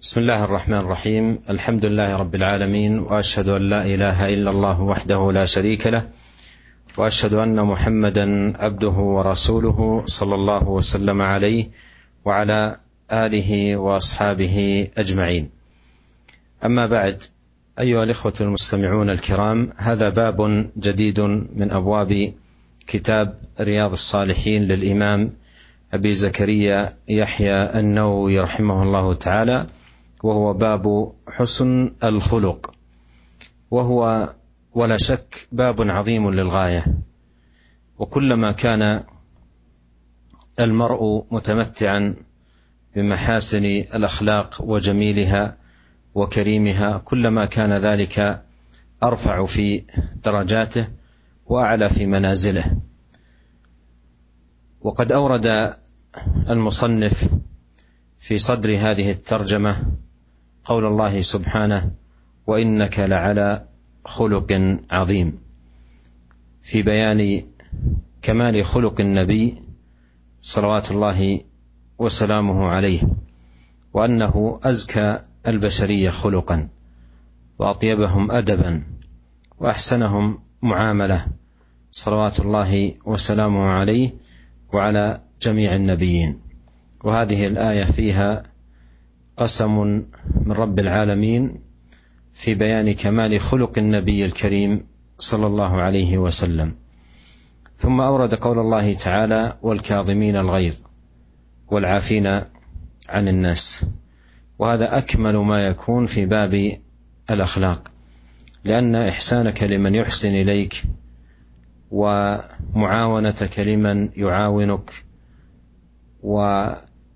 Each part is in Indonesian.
بسم الله الرحمن الرحيم الحمد لله رب العالمين واشهد ان لا اله الا الله وحده لا شريك له واشهد ان محمدا عبده ورسوله صلى الله وسلم عليه وعلى اله واصحابه اجمعين اما بعد ايها الاخوه المستمعون الكرام هذا باب جديد من ابواب كتاب رياض الصالحين للامام ابي زكريا يحيى النووي رحمه الله تعالى وهو باب حسن الخلق وهو ولا شك باب عظيم للغاية. وكلما كان المرء متمتعا بمحاسن الأخلاق وجميلها وكريمها كلما كان ذلك أرفع في درجاته وأعلى في منازله. وقد أورد المصنف في صدر هذه الترجمة قول الله سبحانه وإنك لعلى خلق عظيم. في بيان كمال خلق النبي صلوات الله وسلامه عليه وأنه أزكى البشرية خلقا وأطيبهم ادبا وأحسنهم معاملة صلوات الله وسلامه عليه وعلى جميع النبيين. وهذه الآية فيها قسم من رب العالمين في بيان كمال خلق النبي الكريم صلى الله عليه وسلم. ثم أورد قول الله تعالى والكاظمين الغيظ والعافين عن الناس. وهذا أكمل ما يكون في باب الأخلاق. لأن إحسانك لمن يحسن إليك ومعاونتك لمن يعاونك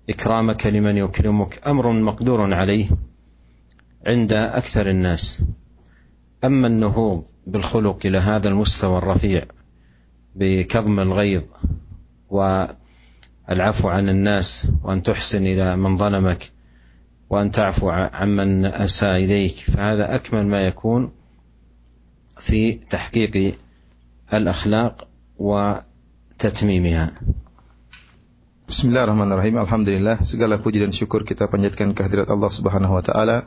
واكرامك لمن يكرمك أمر مقدور عليه عند أكثر الناس. أما النهوض بالخلق إلى هذا المستوى الرفيع بكظم الغيظ والعفو عن الناس وأن تحسن إلى من ظلمك وأن تعفو عمن أساء إليك فهذا أكمل ما يكون في تحقيق الأخلاق وتتميمها. Bismillahirrahmanirrahim. Alhamdulillah segala puji dan syukur kita panjatkan kehadirat Allah Subhanahu wa taala.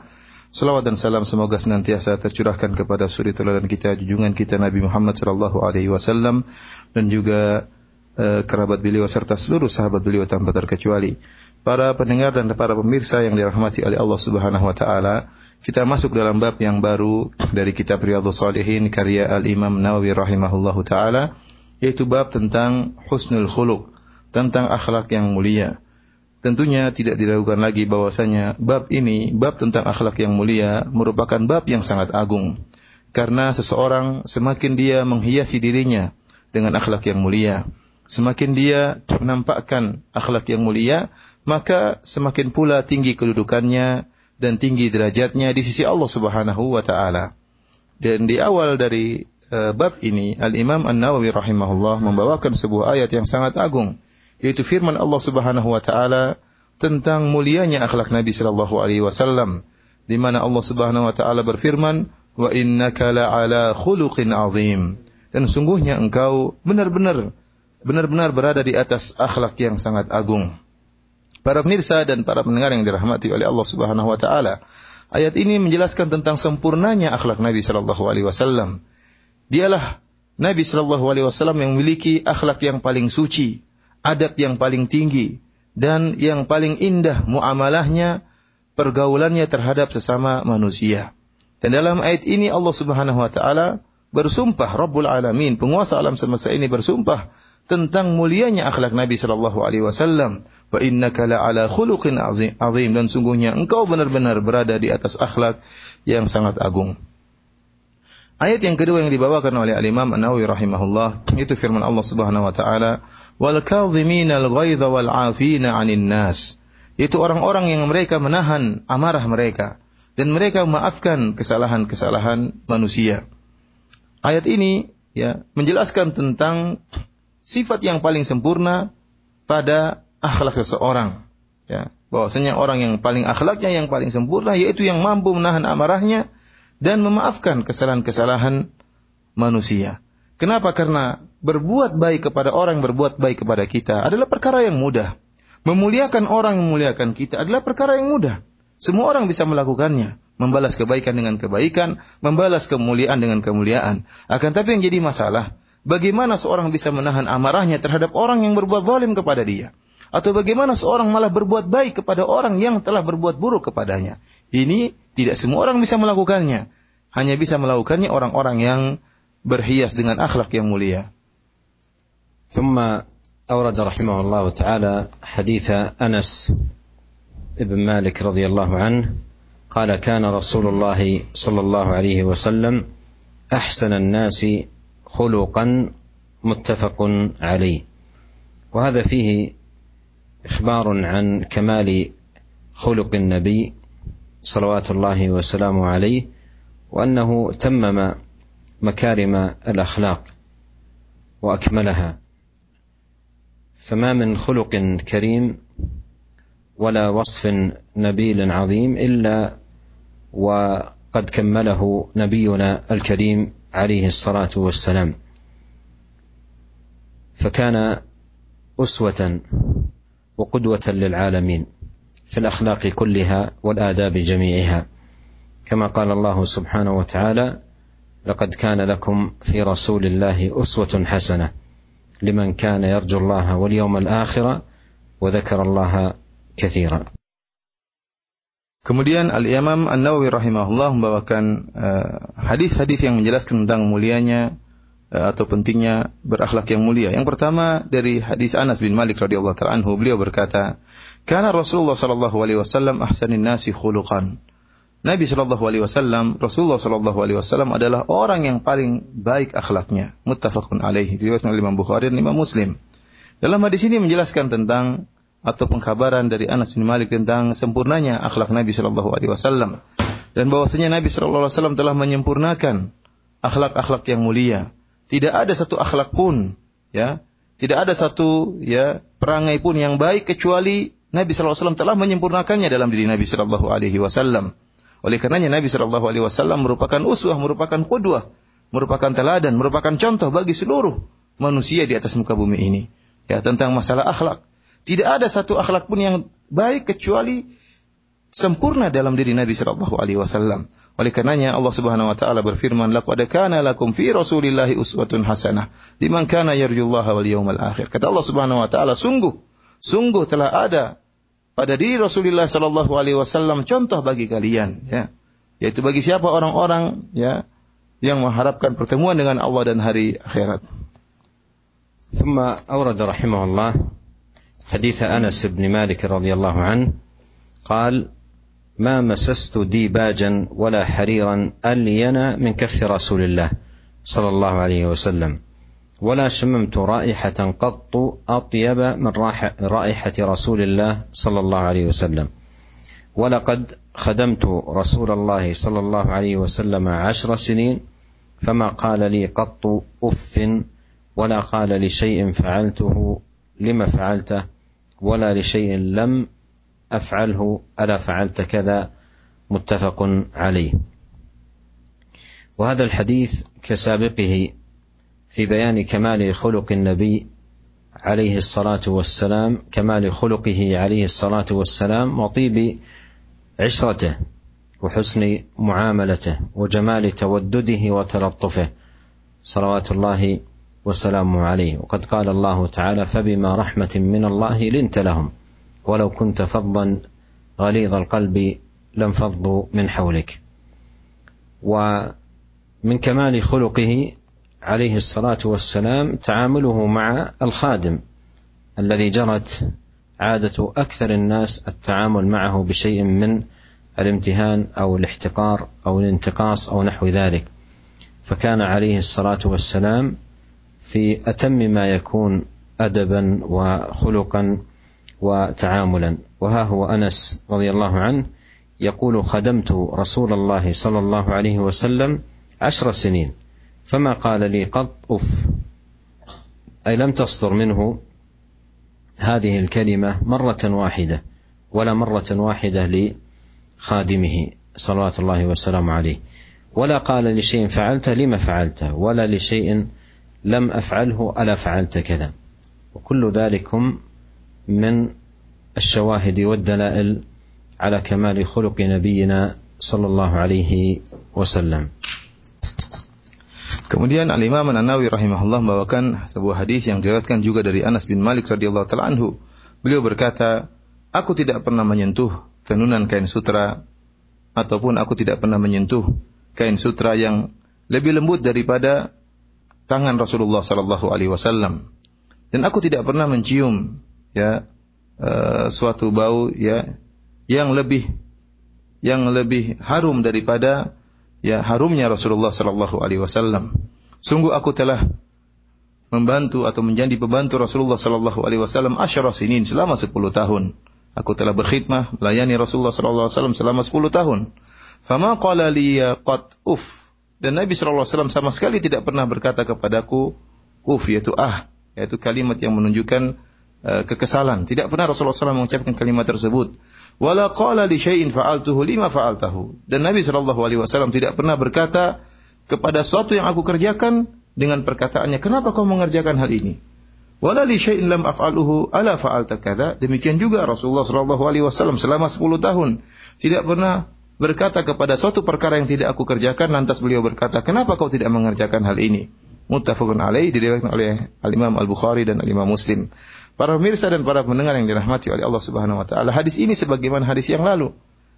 Salawat dan salam semoga senantiasa tercurahkan kepada suri teladan kita, junjungan kita Nabi Muhammad sallallahu alaihi wasallam dan juga uh, kerabat beliau serta seluruh sahabat beliau tanpa terkecuali. Para pendengar dan para pemirsa yang dirahmati oleh Allah Subhanahu wa taala, kita masuk dalam bab yang baru dari kitab Riyadhus Shalihin karya Al-Imam Nawawi rahimahullahu taala yaitu bab tentang husnul khuluq tentang akhlak yang mulia. Tentunya tidak diragukan lagi bahwasanya bab ini, bab tentang akhlak yang mulia merupakan bab yang sangat agung. Karena seseorang semakin dia menghiasi dirinya dengan akhlak yang mulia, semakin dia menampakkan akhlak yang mulia, maka semakin pula tinggi kedudukannya dan tinggi derajatnya di sisi Allah Subhanahu wa taala. Dan di awal dari uh, bab ini Al-Imam An-Nawawi rahimahullah membawakan sebuah ayat yang sangat agung yaitu firman Allah Subhanahu wa taala tentang mulianya akhlak Nabi sallallahu alaihi wasallam di mana Allah Subhanahu wa taala berfirman wa innaka la'ala khuluqin azim dan sungguhnya engkau benar-benar benar-benar berada di atas akhlak yang sangat agung. Para pemirsa dan para pendengar yang dirahmati oleh Allah Subhanahu wa taala, ayat ini menjelaskan tentang sempurnanya akhlak Nabi sallallahu alaihi wasallam. Dialah Nabi sallallahu alaihi wasallam yang memiliki akhlak yang paling suci, adab yang paling tinggi dan yang paling indah muamalahnya pergaulannya terhadap sesama manusia. Dan dalam ayat ini Allah Subhanahu wa taala bersumpah Rabbul Alamin, penguasa alam semesta ini bersumpah tentang mulianya akhlak Nabi sallallahu alaihi wasallam. Wa innaka la'ala khuluqin azim dan sungguhnya engkau benar-benar berada di atas akhlak yang sangat agung. Ayat yang kedua yang dibawakan oleh Al-Imam An-Nawawi rahimahullah itu firman Allah Subhanahu wa taala, "Wal kadhimina al-ghaidha wal 'afina 'anil nas." Itu orang-orang yang mereka menahan amarah mereka dan mereka memaafkan kesalahan-kesalahan manusia. Ayat ini ya menjelaskan tentang sifat yang paling sempurna pada akhlak seseorang. Ya, bahwasanya orang yang paling akhlaknya yang paling sempurna yaitu yang mampu menahan amarahnya dan memaafkan kesalahan-kesalahan manusia. Kenapa? Karena berbuat baik kepada orang berbuat baik kepada kita adalah perkara yang mudah. Memuliakan orang memuliakan kita adalah perkara yang mudah. Semua orang bisa melakukannya. Membalas kebaikan dengan kebaikan, membalas kemuliaan dengan kemuliaan. Akan tapi yang jadi masalah, bagaimana seorang bisa menahan amarahnya terhadap orang yang berbuat zalim kepada dia? Atau bagaimana seorang malah berbuat baik kepada orang yang telah berbuat buruk kepadanya? Ini tidak semua orang bisa melakukannya. Hanya bisa melakukannya orang-orang yang berhias dengan akhlak yang mulia. ثم أورد رحمه الله تعالى حديث أنس بن مالك رضي الله عنه قال كان رسول الله صلى الله عليه وسلم احسن الناس خلقا متفق عليه وهذا فيه اخبار عن كمال خلق النبي صلوات الله وسلامه عليه وأنه تمم مكارم الأخلاق وأكملها. فما من خلق كريم ولا وصف نبيل عظيم إلا وقد كمله نبينا الكريم عليه الصلاة والسلام. فكان أسوة وقدوة للعالمين. في الأخلاق كلها والآداب جميعها. كما قال الله سبحانه وتعالى لقد كان لكم في رسول الله أسوة حسنة لمن كان يرجو الله واليوم الآخر وذكر الله كثيرا. Kemudian Al-Imam An-Nawawi rahimahullah membawakan uh, hadis-hadis uh, yang menjelaskan tentang mulianya atau pentingnya berakhlak yang mulia. Yang pertama dari hadis Anas bin Malik radhiyallahu taala anhu, beliau berkata, "Kana Rasulullah sallallahu alaihi wasallam ahsanin nasi khuluqan." Nabi sallallahu alaihi wasallam, Rasulullah sallallahu alaihi wasallam adalah orang yang paling baik akhlaknya. Muttafaqun alaihi. Diriwayatkan oleh Imam Bukhari dan Imam Muslim. Dalam hadis ini menjelaskan tentang atau pengkabaran dari Anas bin Malik tentang sempurnanya akhlak Nabi Shallallahu Alaihi Wasallam dan bahwasanya Nabi Shallallahu Alaihi Wasallam telah menyempurnakan akhlak-akhlak yang mulia. Tidak ada satu akhlak pun, ya, tidak ada satu ya perangai pun yang baik kecuali Nabi Wasallam telah menyempurnakannya dalam diri Nabi Shallallahu Alaihi Wasallam. Oleh karenanya Nabi Shallallahu Alaihi Wasallam merupakan uswah, merupakan kudwah, merupakan teladan, merupakan contoh bagi seluruh manusia di atas muka bumi ini. Ya tentang masalah akhlak. Tidak ada satu akhlak pun yang baik kecuali sempurna dalam diri Nabi sallallahu alaihi wasallam. Oleh karenanya Allah Subhanahu wa taala berfirman, "Laqad kana lakum fi Rasulillahi uswatun hasanah liman kana yarjullaha wal yawmal akhir." Kata Allah Subhanahu wa taala, sungguh sungguh telah ada pada diri Rasulullah sallallahu alaihi wasallam contoh bagi kalian, ya. Yaitu bagi siapa orang-orang ya yang mengharapkan pertemuan dengan Allah dan hari akhirat. ثم أورد رحمه الله حديث انس بن مالك رضي الله عنه قال ما مسست ديباجا ولا حريرا الين من كف رسول الله صلى الله عليه وسلم. ولا شممت رائحة قط أطيب من رائحة رسول الله صلى الله عليه وسلم. ولقد خدمت رسول الله صلى الله عليه وسلم عشر سنين فما قال لي قط أف ولا قال لشيء فعلته لم فعلته ولا لشيء لم أفعله ألا فعلت كذا؟ متفق عليه. وهذا الحديث كسابقه في بيان كمال خلق النبي عليه الصلاة والسلام كمال خلقه عليه الصلاة والسلام وطيب عشرته وحسن معاملته وجمال تودده وتلطفه. صلوات الله وسلامه عليه. وقد قال الله تعالى فبما رحمة من الله لنت لهم. ولو كنت فظا غليظ القلب لانفضوا من حولك. ومن كمال خلقه عليه الصلاة والسلام تعامله مع الخادم الذي جرت عادة أكثر الناس التعامل معه بشيء من الامتهان أو الاحتقار أو الانتقاص أو نحو ذلك. فكان عليه الصلاة والسلام في أتم ما يكون ادبا وخلقا وتعاملا. وها هو أنس رضي الله عنه يقول خدمت رسول الله صلى الله عليه وسلم عشر سنين فما قال لي قط أف. أي لم تصدر منه هذه الكلمة مرة واحدة ولا مرة واحدة لخادمه صلوات الله وسلامه عليه. ولا قال لشيء فعلته لما فعلته ولا لشيء لم أفعله ألا فعلت كذا. وكل ذلكم من الشواهد والدلائل على كمال خلق نبينا صلى الله عليه وسلم Kemudian Al Imam An-Nawawi rahimahullah membawakan sebuah hadis yang diriwayatkan juga dari Anas bin Malik radhiyallahu taala anhu. Beliau berkata, "Aku tidak pernah menyentuh tenunan kain sutra ataupun aku tidak pernah menyentuh kain sutra yang lebih lembut daripada tangan Rasulullah sallallahu alaihi wasallam. Dan aku tidak pernah mencium ya uh, suatu bau ya yang lebih yang lebih harum daripada ya harumnya Rasulullah sallallahu alaihi wasallam. Sungguh aku telah membantu atau menjadi pembantu Rasulullah sallallahu alaihi wasallam asyara sinin selama 10 tahun. Aku telah berkhidmah melayani Rasulullah sallallahu alaihi wasallam selama 10 tahun. Fama qala li qad uf. Dan Nabi sallallahu alaihi wasallam sama sekali tidak pernah berkata kepadaku uf yaitu ah, yaitu kalimat yang menunjukkan kekesalan. Tidak pernah Rasulullah SAW mengucapkan kalimat tersebut wala qala li syai'in fa'altuhu lima fa'altahu. Dan Nabi sallallahu alaihi wasallam tidak pernah berkata kepada sesuatu yang aku kerjakan dengan perkataannya, "Kenapa kau mengerjakan hal ini?" Wala li syai'in lam af'aluhu ala fa'alta kadza. Demikian juga Rasulullah sallallahu alaihi wasallam selama 10 tahun tidak pernah berkata kepada suatu perkara yang tidak aku kerjakan lantas beliau berkata, "Kenapa kau tidak mengerjakan hal ini?" Muttafaqun alaih diriwayatkan oleh Al-Imam Al-Bukhari dan Al-Imam Muslim. Para pemirsa dan para pendengar yang dirahmati oleh Allah Subhanahu wa taala, hadis ini sebagaimana hadis yang lalu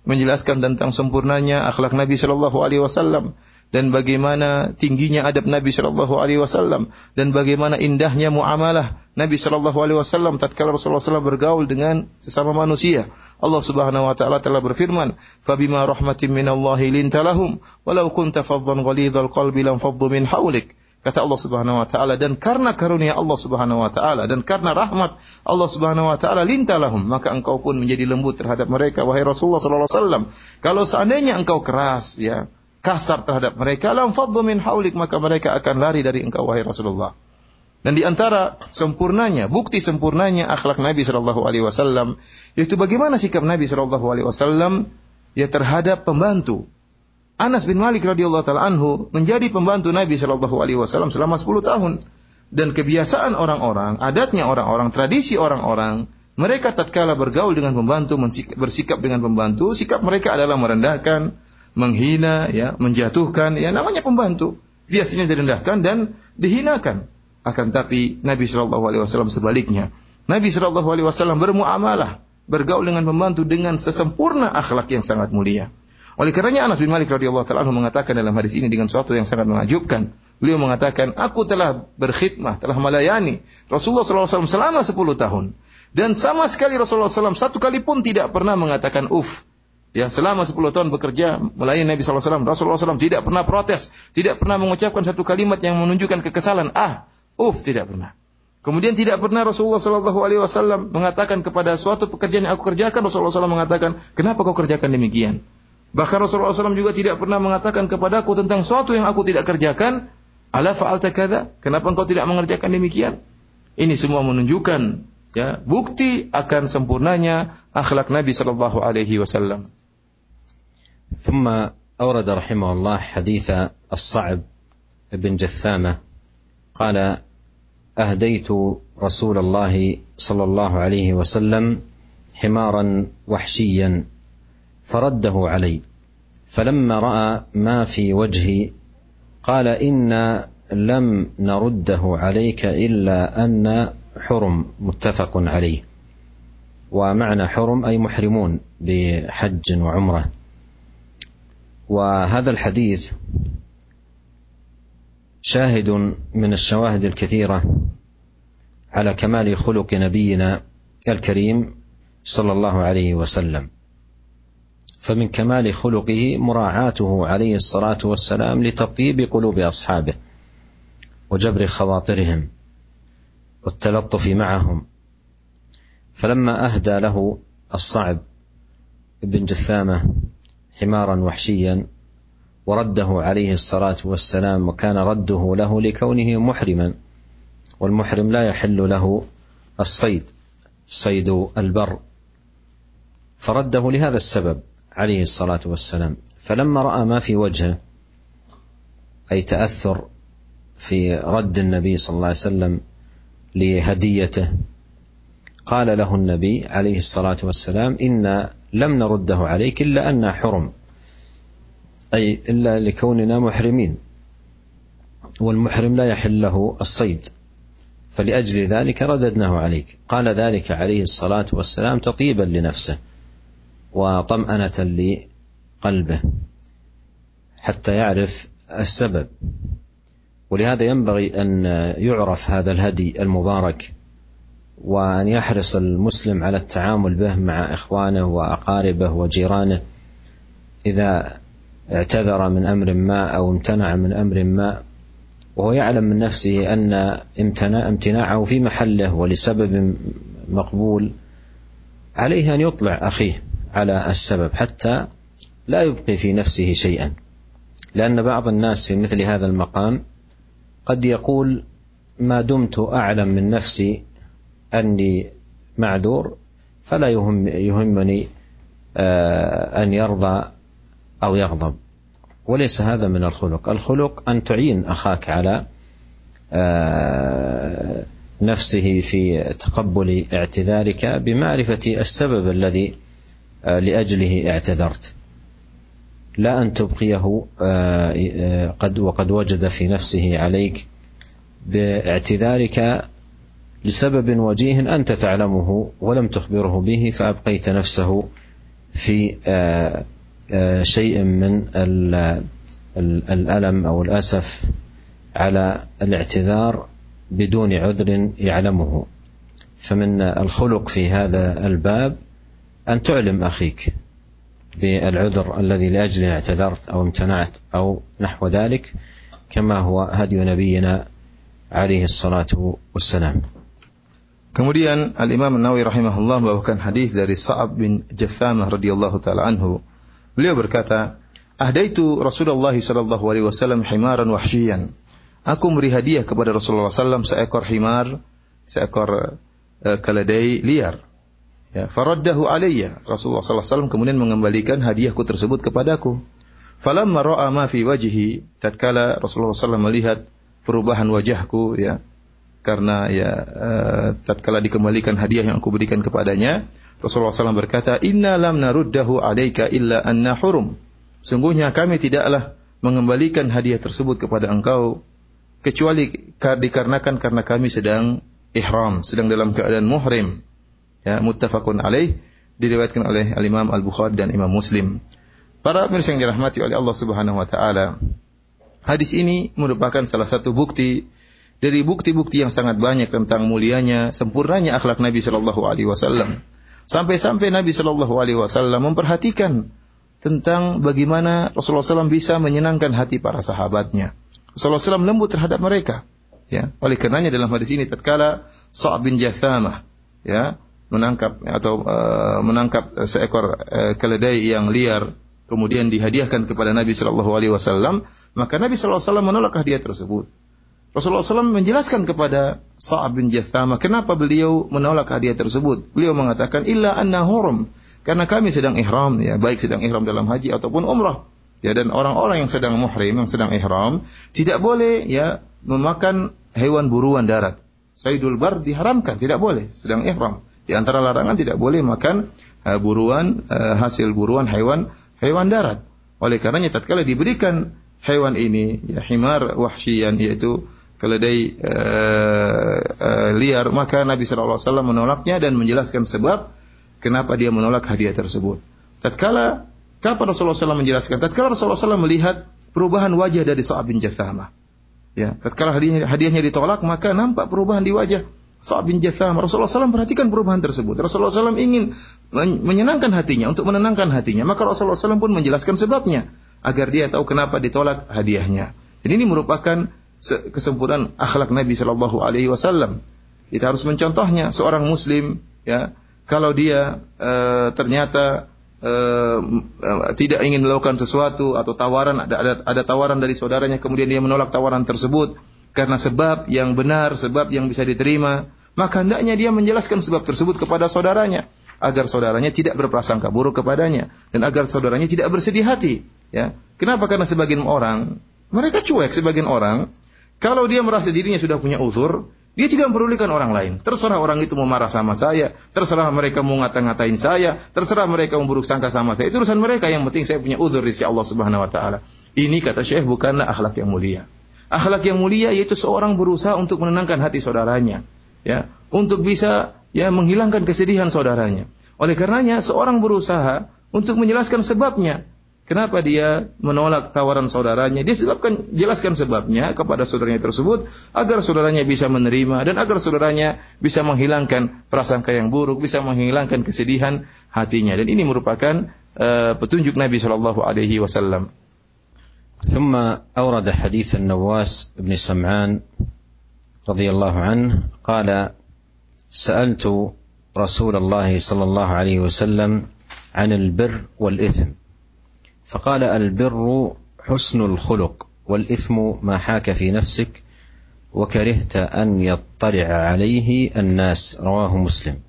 menjelaskan tentang sempurnanya akhlak Nabi Shallallahu alaihi wasallam dan bagaimana tingginya adab Nabi Shallallahu alaihi wasallam dan bagaimana indahnya muamalah Nabi Shallallahu alaihi wasallam tatkala Rasulullah SAW bergaul dengan sesama manusia. Allah Subhanahu wa taala telah berfirman, "Fabima rahmatin minallahi lintalahum walau kunta faddan ghalidhal qalbi lam faddu min hawlik." Kata Allah Subhanahu wa taala dan karena karunia Allah Subhanahu wa taala dan karena rahmat Allah Subhanahu wa taala lintalahum maka engkau pun menjadi lembut terhadap mereka wahai Rasulullah sallallahu alaihi wasallam. Kalau seandainya engkau keras ya, kasar terhadap mereka lam faddu min haulik maka mereka akan lari dari engkau wahai Rasulullah. Dan di antara sempurnanya, bukti sempurnanya akhlak Nabi sallallahu alaihi wasallam yaitu bagaimana sikap Nabi sallallahu alaihi wasallam ya terhadap pembantu, Anas bin Malik radhiyallahu taala anhu menjadi pembantu Nabi Shallallahu alaihi wasallam selama 10 tahun dan kebiasaan orang-orang, adatnya orang-orang, tradisi orang-orang, mereka tatkala bergaul dengan pembantu, bersikap dengan pembantu, sikap mereka adalah merendahkan, menghina, ya, menjatuhkan, ya namanya pembantu. Biasanya direndahkan dan dihinakan. Akan tapi Nabi Shallallahu alaihi wasallam sebaliknya. Nabi Shallallahu alaihi wasallam bermuamalah, bergaul dengan pembantu dengan sesempurna akhlak yang sangat mulia. Oleh karenanya Anas bin Malik radhiyallahu taala mengatakan dalam hadis ini dengan sesuatu yang sangat menakjubkan. Beliau mengatakan, "Aku telah berkhidmah, telah melayani Rasulullah SAW selama 10 tahun." Dan sama sekali Rasulullah SAW satu kali pun tidak pernah mengatakan uf. Ya, selama 10 tahun bekerja melayani Nabi SAW, Rasulullah SAW tidak pernah protes, tidak pernah mengucapkan satu kalimat yang menunjukkan kekesalan. Ah, uf, tidak pernah. Kemudian tidak pernah Rasulullah Shallallahu Alaihi Wasallam mengatakan kepada suatu pekerjaan yang aku kerjakan, Rasulullah SAW mengatakan, kenapa kau kerjakan demikian? Bahkan Rasulullah SAW juga tidak pernah mengatakan kepadaku tentang sesuatu yang aku tidak kerjakan. Ala fa'alta kada? Kenapa engkau tidak mengerjakan demikian? Ini semua menunjukkan ya bukti akan sempurnanya akhlak Nabi sallallahu alaihi wasallam. ثم أورد رحمه الله حديث الصعب بن جثامة قال أهديت رسول الله صلى الله عليه وسلم حمارا وحشيا فرده علي. فلما رأى ما في وجهي قال أنا لم نرده عليك إلا أن حرم متفق عليه. ومعنى حرم أي محرمون بحج وعمرة. وهذا الحديث شاهد من الشواهد الكثيرة على كمال خلق نبينا الكريم صلى الله عليه وسلم. فمن كمال خلقه مراعاته عليه الصلاة والسلام لتطيب قلوب أصحابه وجبر خواطرهم والتلطف معهم. فلما أهدى له الصعب بن جثامة حمارا وحشيا ورده عليه الصلاة والسلام وكان رده له لكونه محرما والمحرم لا يحل له الصيد صيد البر. فرده لهذا السبب. عليه الصلاة والسلام. فلما رأى ما في وجهه أي تأثر في رد النبي صلى الله عليه وسلم لهديته قال له النبي عليه الصلاة والسلام إنا لم نرده عليك إلا أن حرم أي إلا لكوننا محرمين والمحرم لا يحل له الصيد فلأجل ذلك رددناه عليك. قال ذلك عليه الصلاة والسلام تطيبا لنفسه. وطمأنة لقلبه حتى يعرف السبب. ولهذا ينبغي أن يعرف هذا الهدي المبارك وأن يحرص المسلم على التعامل به مع إخوانه وأقاربه وجيرانه إذا اعتذر من أمر ما أو امتنع من أمر ما. وهو يعلم من نفسه أن امتناعه في محله ولسبب مقبول عليه أن يطلع أخيه. على السبب حتى لا يبقي في نفسه شيئا. لأن بعض الناس في مثل هذا المقام قد يقول ما دمت أعلم من نفسي أني معذور فلا يهم يهمني آه، أن يرضى أو يغضب. وليس هذا من الخلق. الخلق أن تعين أخاك على آه، نفسه في تقبل اعتذارك بمعرفة السبب الذي لأجله اعتذرت. لا أن تبقيه قد وقد وجد في نفسه عليك باعتذارك لسبب وجيه أنت تعلمه ولم تخبره به فأبقيت نفسه في آه، آه، شيء من الألم أو الأسف على الاعتذار بدون عذر يعلمه. فمن الخلق في هذا الباب ان تعلم اخيك بالعذر الذي لاجله اعتذرت أو امتنعت أو نحو ذلك كما هو هدي نبينا عليه الصلاه والسلام Kemudian Al-Imam Nawawi rahimahullah membawakan hadis dari Sa'ab bin Jathamah radhiyallahu taala anhu. Beliau berkata, "Ahdaitu Rasulullah sallallahu alaihi wasallam himaran wahsyian." Aku memberi hadiah kepada Rasulullah SAW seekor himar, seekor uh, keledai liar. Ya, faraddahu alayya. Rasulullah SAW kemudian mengembalikan hadiahku tersebut kepadaku. Falamma ra'a ma fi wajhi, tatkala Rasulullah SAW melihat perubahan wajahku, ya, karena ya uh, tatkala dikembalikan hadiah yang aku berikan kepadanya Rasulullah SAW berkata inna lam naruddahu alaika illa anna hurum sungguhnya kami tidaklah mengembalikan hadiah tersebut kepada engkau kecuali dikarenakan karena kami sedang ihram sedang dalam keadaan muhrim ya muttafaqun alaih diriwayatkan oleh al-Imam Al-Bukhari dan Imam Muslim para pemirsa yang dirahmati oleh Allah Subhanahu wa taala hadis ini merupakan salah satu bukti dari bukti-bukti yang sangat banyak tentang mulianya, sempurnanya akhlak Nabi Shallallahu Alaihi Wasallam. Sampai-sampai Nabi Shallallahu Alaihi Wasallam memperhatikan tentang bagaimana Rasulullah SAW bisa menyenangkan hati para sahabatnya. Rasulullah SAW lembut terhadap mereka. Ya, oleh karenanya dalam hadis ini tatkala Sa'ab bin Jathamah ya menangkap atau uh, menangkap seekor uh, keledai yang liar kemudian dihadiahkan kepada Nabi Shallallahu Alaihi Wasallam maka Nabi Shallallahu Alaihi Wasallam menolak hadiah tersebut Rasulullah SAW menjelaskan kepada Sa'ab bin Jathama kenapa beliau menolak hadiah tersebut. Beliau mengatakan illa anna hurum karena kami sedang ihram ya, baik sedang ihram dalam haji ataupun umrah. Ya dan orang-orang yang sedang muhrim, yang sedang ihram tidak boleh ya memakan hewan buruan darat. Sayyidul bar diharamkan, tidak boleh sedang ihram. Di antara larangan tidak boleh makan uh, buruan uh, hasil buruan hewan hewan darat. Oleh karenanya tatkala diberikan hewan ini ya himar wahsyian yaitu keledai uh, uh, liar, maka Nabi SAW menolaknya dan menjelaskan sebab kenapa dia menolak hadiah tersebut. Tatkala kapan Rasulullah SAW menjelaskan? Tatkala Rasulullah SAW melihat perubahan wajah dari Sa'ab bin Jathama. Ya, tatkala hadiahnya, hadiahnya ditolak, maka nampak perubahan di wajah Sa'ab bin Jathama. Rasulullah SAW perhatikan perubahan tersebut. Rasulullah SAW ingin menyenangkan hatinya, untuk menenangkan hatinya. Maka Rasulullah SAW pun menjelaskan sebabnya agar dia tahu kenapa ditolak hadiahnya. Jadi ini merupakan kesempurnaan akhlak Nabi Shallallahu Alaihi Wasallam. Kita harus mencontohnya seorang Muslim, ya, kalau dia e, ternyata e, tidak ingin melakukan sesuatu atau tawaran ada, ada ada tawaran dari saudaranya, kemudian dia menolak tawaran tersebut karena sebab yang benar, sebab yang bisa diterima, maka hendaknya dia menjelaskan sebab tersebut kepada saudaranya agar saudaranya tidak berprasangka buruk kepadanya dan agar saudaranya tidak bersedih hati ya kenapa karena sebagian orang mereka cuek sebagian orang kalau dia merasa dirinya sudah punya uzur, Dia tidak mempedulikan orang lain. Terserah orang itu mau marah sama saya, terserah mereka mau ngata-ngatain saya, terserah mereka mau buruk sangka sama saya. Itu urusan mereka. Yang penting saya punya udur di sisi Allah Subhanahu wa taala. Ini kata Syekh bukanlah akhlak yang mulia. Akhlak yang mulia yaitu seorang berusaha untuk menenangkan hati saudaranya, ya, untuk bisa ya menghilangkan kesedihan saudaranya. Oleh karenanya seorang berusaha untuk menjelaskan sebabnya. Kenapa dia menolak tawaran saudaranya? Dia sebabkan jelaskan sebabnya kepada saudaranya tersebut agar saudaranya bisa menerima dan agar saudaranya bisa menghilangkan prasangka yang buruk, bisa menghilangkan kesedihan hatinya. Dan ini merupakan uh, petunjuk Nabi Shallallahu Alaihi Wasallam. ثم أورد حديث النواس بن سمعان رضي الله عنه قال سألت رسول الله صلى الله عليه وسلم عن البر والإثم فقال البر حسن الخلق والإثم ما حاك في نفسك وكرهت أن يطلع عليه الناس رواه مسلم.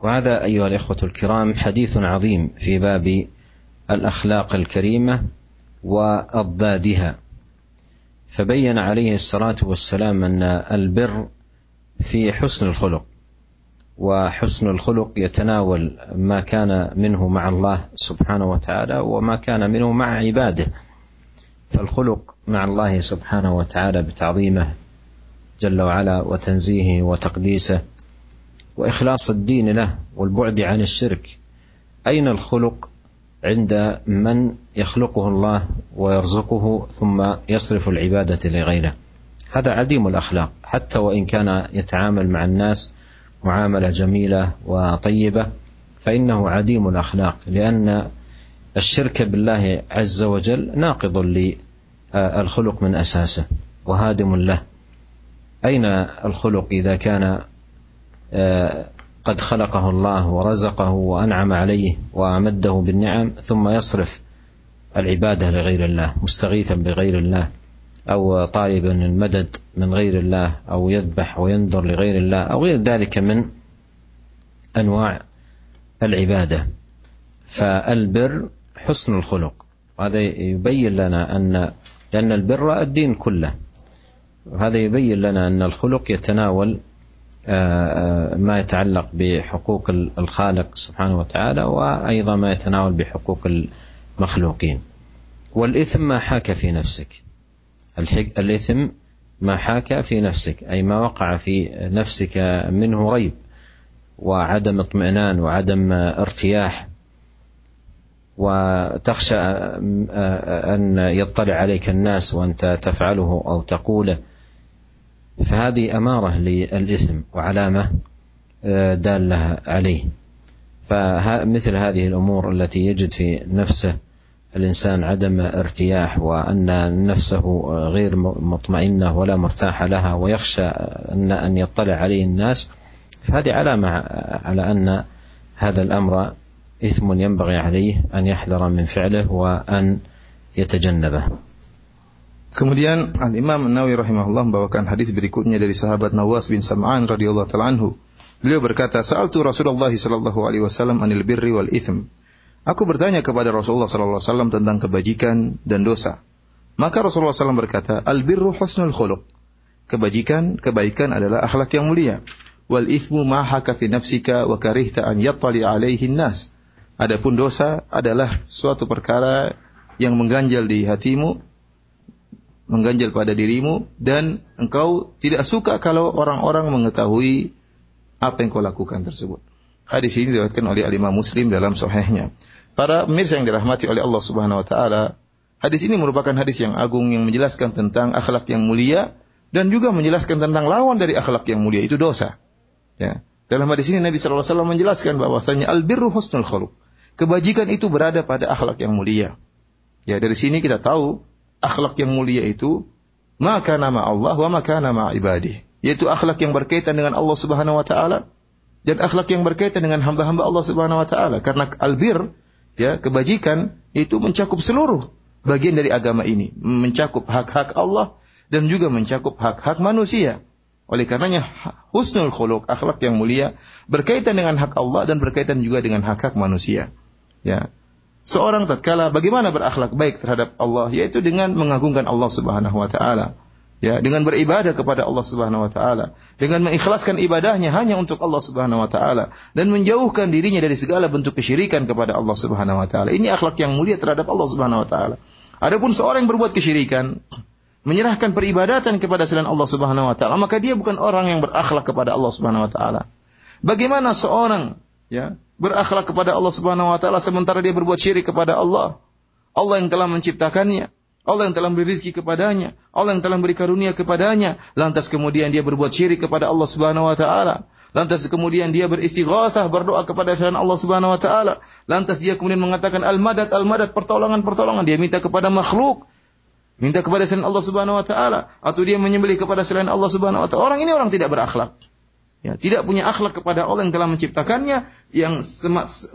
وهذا أيها الإخوة الكرام حديث عظيم في باب الأخلاق الكريمة وأضدادها. فبين عليه الصلاة والسلام أن البر في حسن الخلق وحسن الخلق يتناول ما كان منه مع الله سبحانه وتعالى وما كان منه مع عباده. فالخلق مع الله سبحانه وتعالى بتعظيمه جل وعلا وتنزيهه وتقديسه وإخلاص الدين له والبعد عن الشرك. أين الخلق؟ عند من يخلقه الله ويرزقه ثم يصرف العبادة لغيره. هذا عديم الأخلاق. حتى وإن كان يتعامل مع الناس معاملة جميلة وطيبة فإنه عديم الأخلاق. لأن الشرك بالله عز وجل ناقض للخلق من أساسه وهادم له. أين الخلق إذا كان قد خلقه الله ورزقه وأنعم عليه وأمده بالنعم ثم يصرف العبادة لغير الله مستغيثا بغير الله أو طالبا المدد من غير الله أو يذبح وينذر لغير الله أو غير ذلك من أنواع العبادة. فالبر حسن الخلق. وهذا يبين لنا أن لأن البر الدين كله. وهذا يبين لنا أن الخلق يتناول ما يتعلق بحقوق الخالق سبحانه وتعالى وأيضا ما يتناول بحقوق المخلوقين. والإثم ما حاك في نفسك. الإثم ما حاك في نفسك أي ما وقع في نفسك منه ريب وعدم اطمئنان وعدم ارتياح وتخشى أن يطلع عليك الناس وأنت تفعله أو تقوله. فهذه أمارة للإثم وعلامة دالة عليه. فمثل هذه الأمور التي يجد في نفسه الإنسان عدم ارتياح وأن نفسه غير مطمئنة ولا مرتاحة لها ويخشى أن أن يطلع عليه الناس فهذه علامة على أن هذا الأمر إثم ينبغي عليه أن يحذر من فعله وأن يتجنبه. Kemudian Al Imam Nawawi rahimahullah membawakan hadis berikutnya dari sahabat Nawas bin Sam'an radhiyallahu taala anhu. Beliau berkata, "Sa'altu Rasulullah sallallahu alaihi wasallam anil birri wal itsm." Aku bertanya kepada Rasulullah sallallahu alaihi wasallam tentang kebajikan dan dosa. Maka Rasulullah SAW berkata, Al-birru husnul khuluq. Kebajikan, kebaikan adalah akhlak yang mulia. Wal ithmu ma haka fi nafsika wa karihta an yattali alaihi nas. Adapun dosa adalah suatu perkara yang mengganjal di hatimu, mengganjal pada dirimu dan engkau tidak suka kalau orang-orang mengetahui apa yang kau lakukan tersebut. Hadis ini diriwayatkan oleh Imam Muslim dalam sahihnya. Para pemirsa yang dirahmati oleh Allah Subhanahu wa taala, hadis ini merupakan hadis yang agung yang menjelaskan tentang akhlak yang mulia dan juga menjelaskan tentang lawan dari akhlak yang mulia itu dosa. Ya. Dalam hadis ini Nabi sallallahu alaihi wasallam menjelaskan bahwasanya albirru husnul khuluq. Kebajikan itu berada pada akhlak yang mulia. Ya, dari sini kita tahu akhlak yang mulia itu maka nama Allah wa maka nama ibadih. Yaitu akhlak yang berkaitan dengan Allah Subhanahu wa taala dan akhlak yang berkaitan dengan hamba-hamba Allah Subhanahu wa taala karena albir ya kebajikan itu mencakup seluruh bagian dari agama ini, mencakup hak-hak Allah dan juga mencakup hak-hak manusia. Oleh karenanya husnul khuluq, akhlak yang mulia berkaitan dengan hak Allah dan berkaitan juga dengan hak-hak manusia. Ya. Seorang tatkala bagaimana berakhlak baik terhadap Allah yaitu dengan mengagungkan Allah Subhanahu wa taala. ya dengan beribadah kepada Allah Subhanahu wa taala, dengan mengikhlaskan ibadahnya hanya untuk Allah Subhanahu wa taala dan menjauhkan dirinya dari segala bentuk kesyirikan kepada Allah Subhanahu wa taala. Ini akhlak yang mulia terhadap Allah Subhanahu wa taala. Adapun seorang yang berbuat kesyirikan, menyerahkan peribadatan kepada selain Allah Subhanahu wa taala, maka dia bukan orang yang berakhlak kepada Allah Subhanahu wa taala. Bagaimana seorang ya berakhlak kepada Allah Subhanahu wa taala sementara dia berbuat syirik kepada Allah? Allah yang telah menciptakannya, Allah yang telah memberi rezeki kepadanya, Allah yang telah memberi karunia kepadanya, lantas kemudian dia berbuat syirik kepada Allah Subhanahu wa taala. Lantas kemudian dia beristighatsah berdoa kepada selain Allah Subhanahu wa taala. Lantas dia kemudian mengatakan al-madad al-madad pertolongan-pertolongan dia minta kepada makhluk. Minta kepada selain Allah Subhanahu wa taala atau dia menyembelih kepada selain Allah Subhanahu wa taala. Orang ini orang tidak berakhlak. Ya, tidak punya akhlak kepada Allah yang telah menciptakannya, yang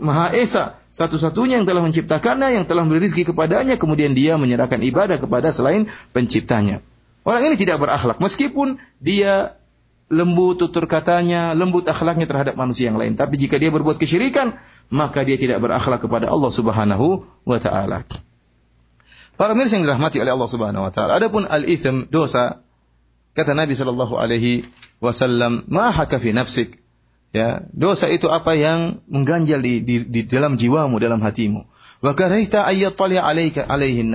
maha esa, satu-satunya yang telah menciptakannya, yang telah memberi rezeki kepadanya, kemudian dia menyerahkan ibadah kepada selain penciptanya. Orang ini tidak berakhlak, meskipun dia lembut tutur katanya, lembut akhlaknya terhadap manusia yang lain. Tapi jika dia berbuat kesyirikan, maka dia tidak berakhlak kepada Allah Subhanahu wa taala. Para mirsa yang dirahmati oleh Allah Subhanahu wa taala. Adapun al-itsm, dosa, kata Nabi sallallahu alaihi wasallam, "Ma fi nafsik." Ya, dosa itu apa yang mengganjal di, di, di dalam jiwamu, dalam hatimu. Wa karahta alaika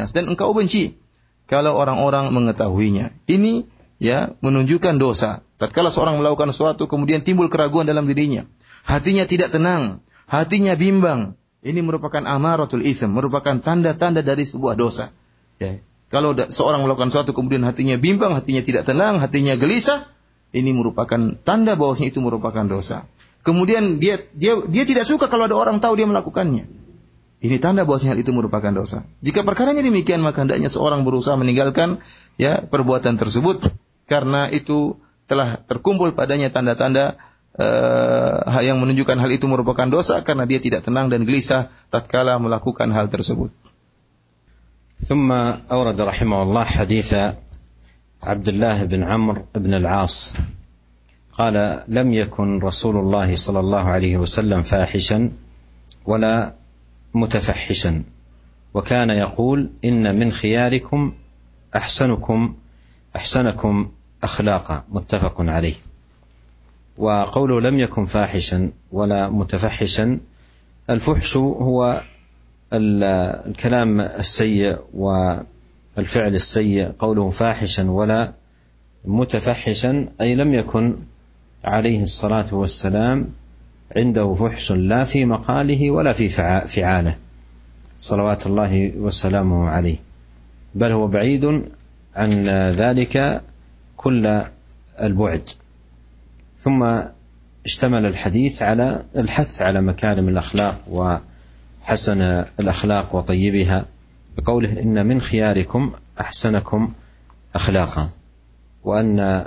dan engkau benci kalau orang-orang mengetahuinya. Ini ya menunjukkan dosa. Tatkala seorang melakukan sesuatu kemudian timbul keraguan dalam dirinya, hatinya tidak tenang, hatinya bimbang. Ini merupakan amaratul ism, merupakan tanda-tanda dari sebuah dosa. Ya. Kalau seorang melakukan sesuatu kemudian hatinya bimbang, hatinya tidak tenang, hatinya gelisah, ini merupakan tanda bahwasanya itu merupakan dosa. Kemudian dia dia dia tidak suka kalau ada orang tahu dia melakukannya. Ini tanda bahwasanya hal itu merupakan dosa. Jika perkaranya demikian maka hendaknya seorang berusaha meninggalkan ya perbuatan tersebut karena itu telah terkumpul padanya tanda-tanda uh, yang menunjukkan hal itu merupakan dosa karena dia tidak tenang dan gelisah tatkala melakukan hal tersebut. ثم أورد رحمه الله حديث عبد الله بن عمرو بن العاص قال لم يكن رسول الله صلى الله عليه وسلم فاحشا ولا متفحشا وكان يقول إن من خياركم أحسنكم أحسنكم اخلاقا. متفق عليه. وقوله لم يكن فاحشا ولا متفحشا الفحش هو الكلام السيء و الفعل السيء قوله فاحشا ولا متفحشا أي لم يكن عليه الصلاة والسلام عنده فحش لا في مقاله ولا في فعاله. صلوات الله وسلامه عليه. بل هو بعيد عن ذلك كل البعد. ثم اشتمل الحديث على الحث على مكارم الأخلاق وحسن الأخلاق وطيبها. بقوله إن من خياركم أحسنكم أخلاقا وأن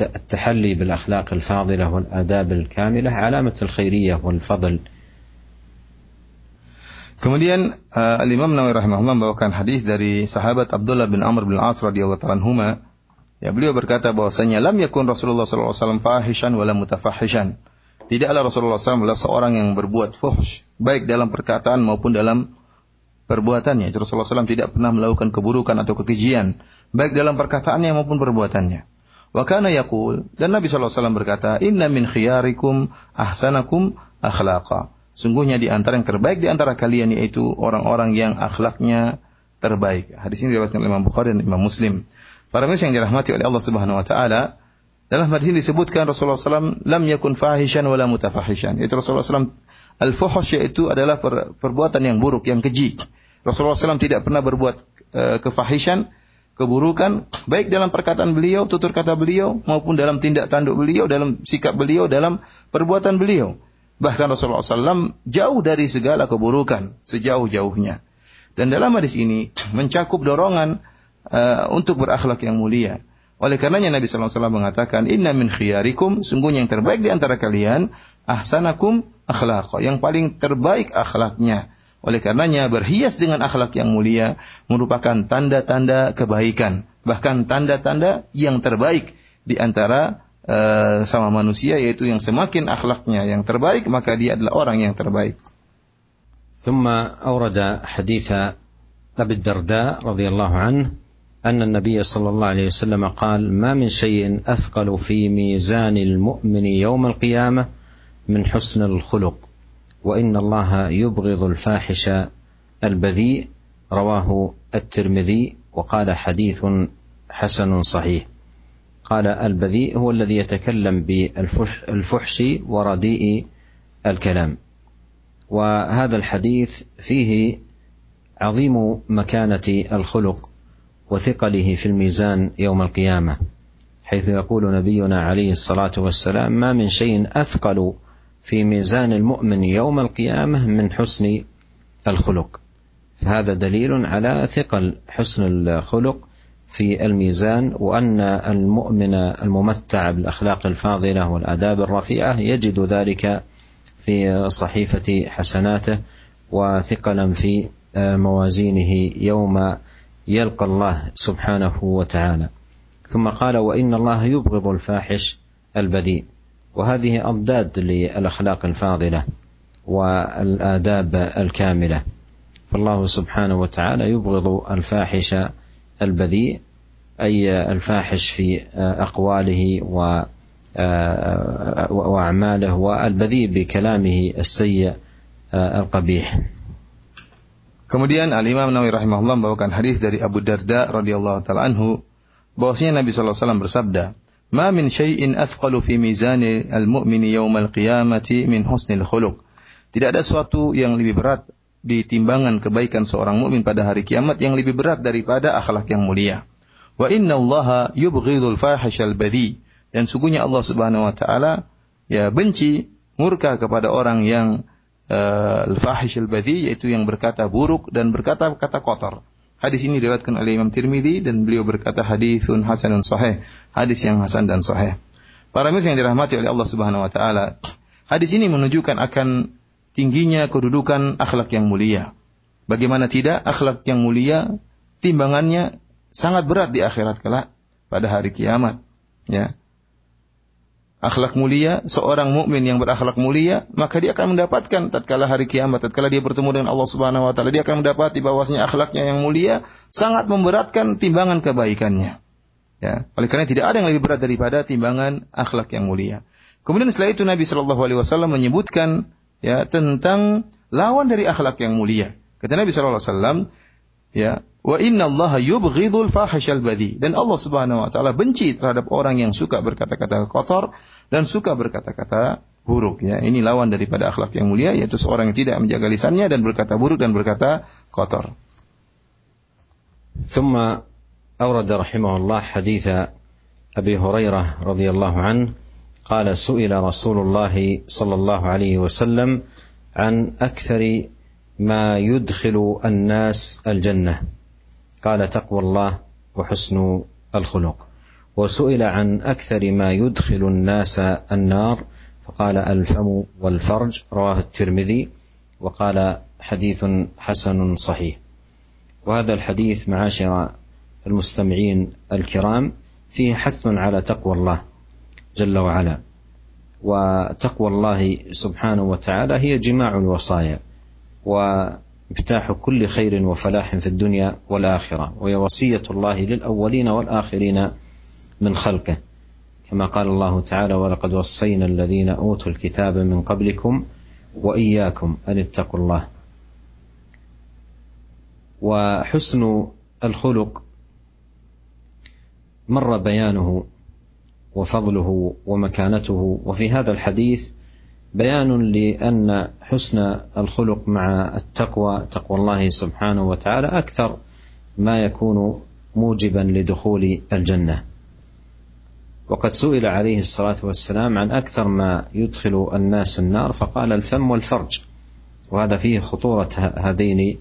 التحلي بالأخلاق الفاضلة والآداب الكاملة علامة الخيرية والفضل Kemudian uh, Al-Imam Nawawi rahimahullah membawakan hadis dari sahabat Abdullah bin Amr bin As radhiyallahu taala anhuma. Ya, beliau berkata bahwasanya lam yakun Rasulullah sallallahu alaihi wasallam fahishan wala mutafahishan. Tidaklah Rasulullah SAW seorang yang berbuat fuhsh, baik dalam perkataan maupun dalam perbuatannya. Rasulullah SAW tidak pernah melakukan keburukan atau kekejian, baik dalam perkataannya maupun perbuatannya. Wa kana yaqul dan Nabi SAW berkata, "Inna min khiyarikum ahsanakum akhlaqa." Sungguhnya di antara yang terbaik di antara kalian yaitu orang-orang yang akhlaknya terbaik. Hadis ini diriwayatkan oleh Imam Bukhari dan Imam Muslim. Para muslim yang dirahmati oleh Allah Subhanahu wa taala, dalam hadis ini disebutkan Rasulullah SAW lam yakun fahishan wala mutafahishan. Itu Rasulullah SAW al-fuhush yaitu adalah per, perbuatan yang buruk, yang keji. Rasulullah SAW tidak pernah berbuat uh, kefahishan, keburukan, baik dalam perkataan beliau, tutur kata beliau, maupun dalam tindak tanduk beliau, dalam sikap beliau, dalam perbuatan beliau. Bahkan Rasulullah SAW jauh dari segala keburukan, sejauh-jauhnya. Dan dalam hadis ini mencakup dorongan uh, untuk berakhlak yang mulia. Oleh karenanya Nabi SAW mengatakan, Inna min khiyarikum, sungguhnya yang terbaik di antara kalian, ahsanakum akhlaq. Yang paling terbaik akhlaknya. Oleh karenanya berhias dengan akhlak yang mulia merupakan tanda-tanda kebaikan, bahkan tanda-tanda yang terbaik di antara uh, sama manusia yaitu yang semakin akhlaknya yang terbaik maka dia adalah orang yang terbaik. ثم أورد حديث أبي الدرداء رضي الله عنه ان النبي صلى الله عليه وسلم قال ما من شيء اثقل في ميزان المؤمن يوم القيامه من حسن الخلق وإن الله يبغض الفاحش البذيء. رواه الترمذي وقال حديث حسن صحيح. قال البذيء هو الذي يتكلم بالفحش ورديء الكلام. وهذا الحديث فيه عظيم مكانة الخلق وثقله في الميزان يوم القيامة حيث يقول نبينا عليه الصلاة والسلام ما من شيء أثقل في ميزان المؤمن يوم القيامة من حسن الخلق. فهذا دليل على ثقل حسن الخلق في الميزان وأن المؤمن الممتع بالأخلاق الفاضلة والآداب الرفيعة يجد ذلك في صحيفة حسناته وثقلا في موازينه يوم يلقى الله سبحانه وتعالى. ثم قال وإن الله يبغض الفاحش البذيء وهذه اضداد للاخلاق الفاضله والاداب الكامله فالله سبحانه وتعالى يبغض الفاحش البذيء اي الفاحش في اقواله و واعماله والبذيء بكلامه السيء القبيح Kemudian Al Imam Nawawi rahimahullah membawakan hadis dari Abu Darda radhiyallahu taala anhu bahwasanya Nabi sallallahu alaihi wasallam bersabda, "Ma min syai'in athqalu fi mizani al-mu'mini yaumal qiyamati min husnil khuluq." Tidak ada sesuatu yang lebih berat di timbangan kebaikan seorang mukmin pada hari kiamat yang lebih berat daripada akhlak yang mulia. Wa inna Allah yubghidul fahishal badi dan sungguhnya Allah Subhanahu wa taala ya benci murka kepada orang yang uh, al-fahish al-badhi yaitu yang berkata buruk dan berkata kata kotor. Hadis ini diriwayatkan oleh Imam Tirmidzi dan beliau berkata hadisun hasanun sahih, hadis yang hasan dan sahih. Para muslim yang dirahmati oleh Allah Subhanahu wa taala, hadis ini menunjukkan akan tingginya kedudukan akhlak yang mulia. Bagaimana tidak akhlak yang mulia timbangannya sangat berat di akhirat kelak pada hari kiamat, ya akhlak mulia, seorang mukmin yang berakhlak mulia, maka dia akan mendapatkan tatkala hari kiamat, tatkala dia bertemu dengan Allah Subhanahu wa taala, dia akan mendapati bahwasanya akhlaknya yang mulia sangat memberatkan timbangan kebaikannya. Ya, oleh karena tidak ada yang lebih berat daripada timbangan akhlak yang mulia. Kemudian setelah itu Nabi Shallallahu alaihi wasallam menyebutkan ya tentang lawan dari akhlak yang mulia. Kata Nabi Shallallahu alaihi wasallam, ya, wa inna Allah yubghidul fahishal badi dan Allah Subhanahu wa taala benci terhadap orang yang suka berkata-kata kotor dan suka berkata-kata buruk ya. Ini lawan daripada akhlak yang mulia yaitu seorang yang tidak menjaga lisannya dan berkata buruk dan berkata kotor. ثم أورد رحمه الله حديث أبي هريرة رضي الله عنه قال سئل رسول الله صلى الله عليه وسلم عن أكثر ما يدخل الناس الجنة قال تقوى الله وحسن الخلق وسئل عن أكثر ما يدخل الناس النار فقال الفم والفرج رواه الترمذي وقال حديث حسن صحيح. وهذا الحديث معاشر المستمعين الكرام فيه حث على تقوى الله جل وعلا. وتقوى الله سبحانه وتعالى هي جماع الوصايا ومفتاح كل خير وفلاح في الدنيا والآخرة وهي وصية الله للأولين والآخرين من خلقه. كما قال الله تعالى ولقد وصينا الذين أوتوا الكتاب من قبلكم وإياكم أن اتقوا الله. وحسن الخلق مر بيانه وفضله ومكانته. وفي هذا الحديث بيان لأن حسن الخلق مع التقوى تقوى الله سبحانه وتعالى أكثر ما يكون موجبا لدخول الجنة. وقد سئل عليه الصلاة والسلام عن أكثر ما يدخل الناس النار فقال الفم والفرج. وهذا فيه خطورة هذين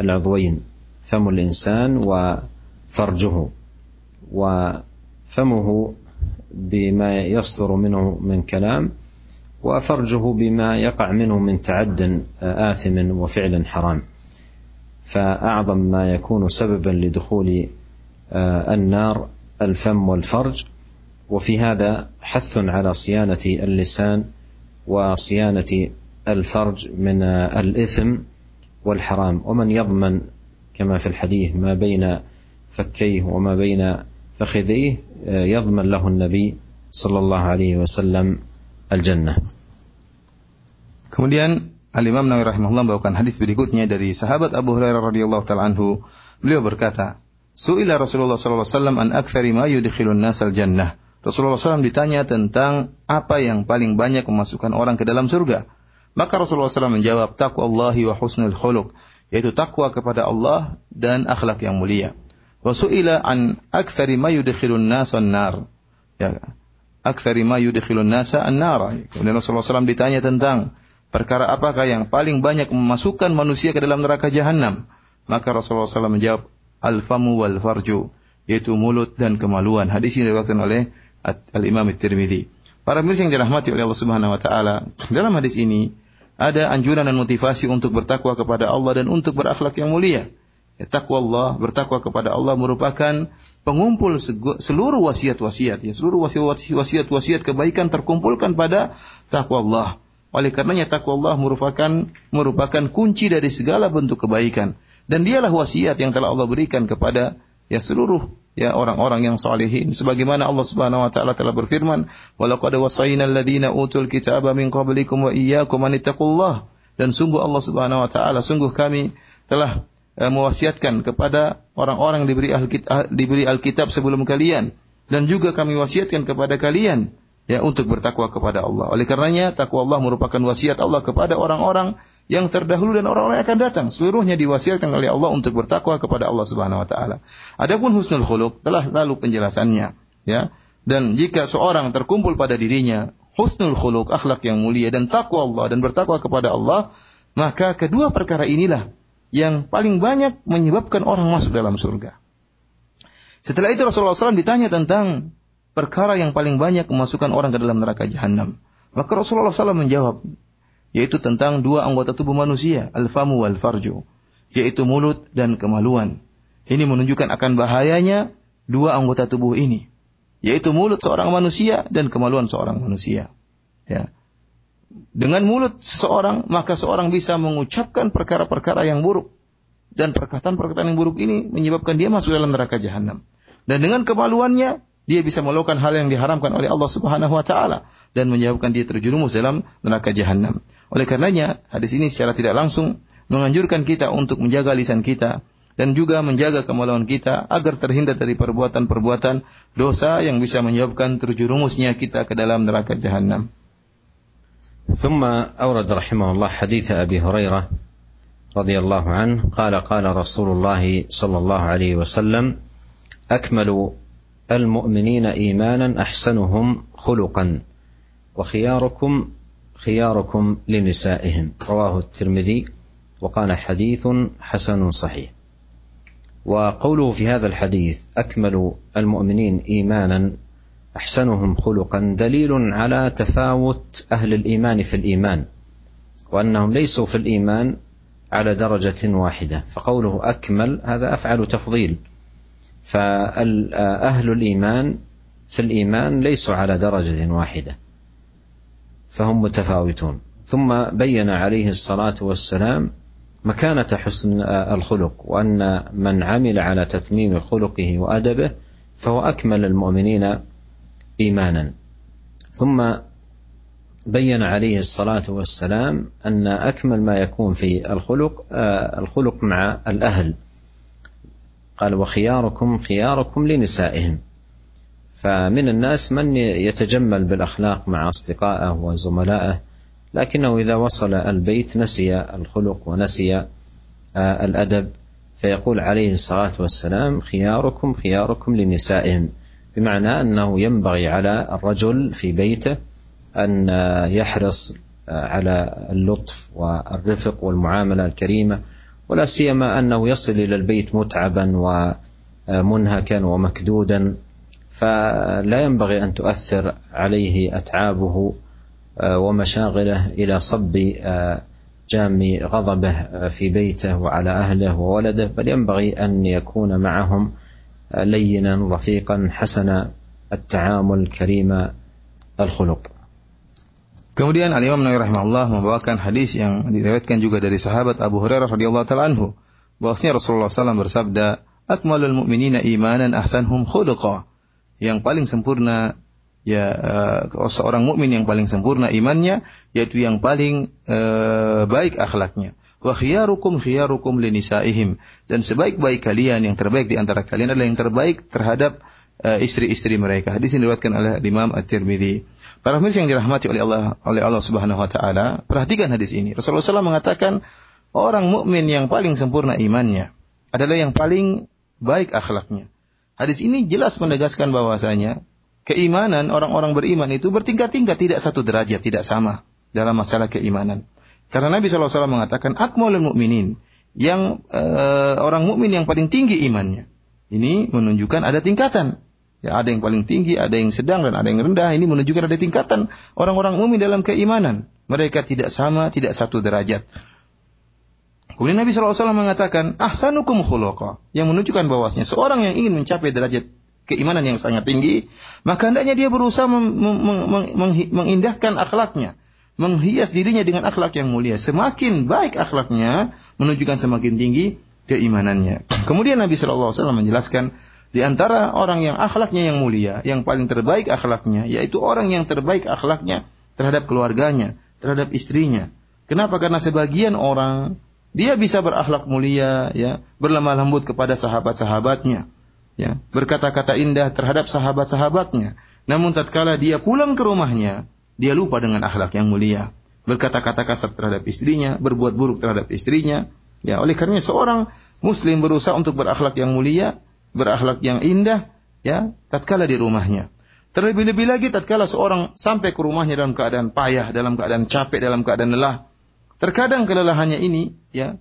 العضوين فم الإنسان وفرجه. وفمه بما يصدر منه من كلام وفرجه بما يقع منه من تعد آثم وفعل حرام. فأعظم ما يكون سببا لدخول النار الفم والفرج وفي هذا حث على صيانة اللسان وصيانة الفرج من الإثم والحرام ومن يضمن كما في الحديث ما بين فكيه وما بين فخذيه يضمن له النبي صلى الله عليه وسلم الجنة Kemudian Al-Imam Nawawi rahimahullah membawakan hadis berikutnya dari sahabat Abu Hurairah radhiyallahu taala anhu. Beliau berkata, "Su'ila Rasulullah wasallam an aktsari ma yudkhilun nasal jannah." Rasulullah SAW ditanya tentang apa yang paling banyak memasukkan orang ke dalam surga. Maka Rasulullah SAW menjawab, takwa Allahi wa husnul khuluq, yaitu takwa kepada Allah dan akhlak yang mulia. Wa su'ila an aktsari ma yudkhilun nasa nar. Ya, aktsari ma yudkhilun nasa an-nar. Kemudian Rasulullah SAW ditanya tentang perkara apakah yang paling banyak memasukkan manusia ke dalam neraka jahanam? Maka Rasulullah SAW menjawab, al-famu wal farju, yaitu mulut dan kemaluan. Hadis ini diriwayatkan oleh Al-Imam At-Tirmidzi. Para mirsa yang dirahmati oleh Allah Subhanahu wa taala, dalam hadis ini ada anjuran dan motivasi untuk bertakwa kepada Allah dan untuk berakhlak yang mulia. Ya, takwa Allah, bertakwa kepada Allah merupakan pengumpul seluruh wasiat-wasiat, ya, seluruh wasiat-wasiat kebaikan terkumpulkan pada takwa Allah. Oleh karenanya takwa Allah merupakan merupakan kunci dari segala bentuk kebaikan dan dialah wasiat yang telah Allah berikan kepada ya seluruh ya orang-orang yang salihin. Sebagaimana Allah Subhanahu wa taala telah berfirman walaqad wasayna alladziina utul kitaba min qablikum wa iyyakum an dan sungguh Allah Subhanahu wa taala sungguh kami telah eh, mewasiatkan kepada orang-orang diberi diberi Alkitab sebelum kalian. Dan juga kami wasiatkan kepada kalian ya untuk bertakwa kepada Allah. Oleh karenanya takwa Allah merupakan wasiat Allah kepada orang-orang yang terdahulu dan orang-orang yang akan datang. Seluruhnya diwasiatkan oleh Allah untuk bertakwa kepada Allah Subhanahu wa taala. Adapun husnul khuluq telah lalu penjelasannya, ya. Dan jika seorang terkumpul pada dirinya husnul khuluq, akhlak yang mulia dan takwa Allah dan bertakwa kepada Allah, maka kedua perkara inilah yang paling banyak menyebabkan orang masuk dalam surga. Setelah itu Rasulullah SAW ditanya tentang perkara yang paling banyak memasukkan orang ke dalam neraka jahanam. Maka Rasulullah SAW menjawab, yaitu tentang dua anggota tubuh manusia, al-famu wal farju, yaitu mulut dan kemaluan. Ini menunjukkan akan bahayanya dua anggota tubuh ini, yaitu mulut seorang manusia dan kemaluan seorang manusia. Ya. Dengan mulut seseorang, maka seorang bisa mengucapkan perkara-perkara yang buruk. Dan perkataan-perkataan yang buruk ini menyebabkan dia masuk dalam neraka jahanam. Dan dengan kemaluannya, dia bisa melakukan hal yang diharamkan oleh Allah Subhanahu wa taala dan menyebabkan dia terjerumus dalam neraka jahanam. Oleh karenanya, hadis ini secara tidak langsung menganjurkan kita untuk menjaga lisan kita dan juga menjaga kemaluan kita agar terhindar dari perbuatan-perbuatan dosa yang bisa menyebabkan terjerumusnya kita ke dalam neraka jahanam. ثم أورد رحمه الله حديث أبي هريرة رضي الله عنه قال قال رسول الله صلى الله عليه وسلم أكمل المؤمنين إيمانا أحسنهم خلقا وخياركم خياركم لنسائهم. رواه الترمذي وقال حديث حسن صحيح. وقوله في هذا الحديث أكمل المؤمنين إيمانا أحسنهم خلقا دليل على تفاوت أهل الإيمان في الإيمان وأنهم ليسوا في الإيمان على درجة واحدة. فقوله أكمل هذا أفعل تفضيل. فاهل الإيمان في الايمان ليسوا على درجة واحدة فهم متفاوتون. ثم بين عليه الصلاة والسلام مكانة حسن الخلق وأن من عمل على تتميم خلقه وأدبه فهو أكمل المؤمنين إيمانا. ثم بين عليه الصلاة والسلام أن أكمل ما يكون في الخلق الخلق مع الأهل. قال وخياركم خياركم لنسائهم. فمن الناس من يتجمل بالأخلاق مع أصدقائه وزملائه لكنه إذا وصل البيت نسي الخلق ونسي آه، الأدب فيقول عليه الصلاة والسلام خياركم خياركم لنسائهم. بمعنى أنه ينبغي على الرجل في بيته أن يحرص آه، على اللطف والرفق والمعاملة الكريمة ولا سيما أنه يصل إلى البيت متعبا ومنهكا ومكدودا فلا ينبغي أن تؤثر عليه أتعابه ومشاغله إلى صب جام غضبه في بيته وعلى أهله وولده بل ينبغي أن يكون معهم لينا رفيقا حسن التعامل كريم الخلق. Kemudian Al Imam Nawawi rahimahullah membawakan hadis yang diriwayatkan juga dari sahabat Abu Hurairah radhiyallahu taala anhu bahwasanya Rasulullah SAW bersabda akmalul mu'minina imanan ahsanhum khuluqa. Yang paling sempurna ya uh, seorang mukmin yang paling sempurna imannya yaitu yang paling uh, baik akhlaknya. Wa khiyarukum khiyarukum linisaihim dan sebaik-baik kalian yang terbaik di antara kalian adalah yang terbaik terhadap uh, istri-istri mereka. Hadis ini diriwayatkan oleh Imam At-Tirmidzi. Para pemirsa yang dirahmati oleh Allah oleh Allah Subhanahu wa taala, perhatikan hadis ini. Rasulullah SAW mengatakan orang mukmin yang paling sempurna imannya adalah yang paling baik akhlaknya. Hadis ini jelas menegaskan bahwasanya keimanan orang-orang beriman itu bertingkat-tingkat, tidak satu derajat, tidak sama dalam masalah keimanan. Karena Nabi SAW mengatakan akmalul mukminin yang uh, orang mukmin yang paling tinggi imannya. Ini menunjukkan ada tingkatan. Ya, ada yang paling tinggi, ada yang sedang dan ada yang rendah. Ini menunjukkan ada tingkatan orang-orang mukmin dalam keimanan. Mereka tidak sama, tidak satu derajat. Kemudian Nabi SAW mengatakan, ahsanukum khuluqa. Yang menunjukkan bahwasanya seorang yang ingin mencapai derajat keimanan yang sangat tinggi, maka hendaknya dia berusaha mengindahkan akhlaknya, menghias dirinya dengan akhlak yang mulia. Semakin baik akhlaknya, menunjukkan semakin tinggi keimanannya. Kemudian Nabi Shallallahu Alaihi Wasallam menjelaskan di antara orang yang akhlaknya yang mulia, yang paling terbaik akhlaknya, yaitu orang yang terbaik akhlaknya terhadap keluarganya, terhadap istrinya. Kenapa? Karena sebagian orang dia bisa berakhlak mulia, ya, berlemah lembut kepada sahabat-sahabatnya, ya, berkata-kata indah terhadap sahabat-sahabatnya. Namun tatkala dia pulang ke rumahnya, dia lupa dengan akhlak yang mulia. Berkata-kata kasar terhadap istrinya, berbuat buruk terhadap istrinya. Ya, oleh karena seorang muslim berusaha untuk berakhlak yang mulia, berakhlak yang indah, ya, tatkala di rumahnya. Terlebih-lebih lagi tatkala seorang sampai ke rumahnya dalam keadaan payah, dalam keadaan capek, dalam keadaan lelah. Terkadang kelelahannya ini, ya,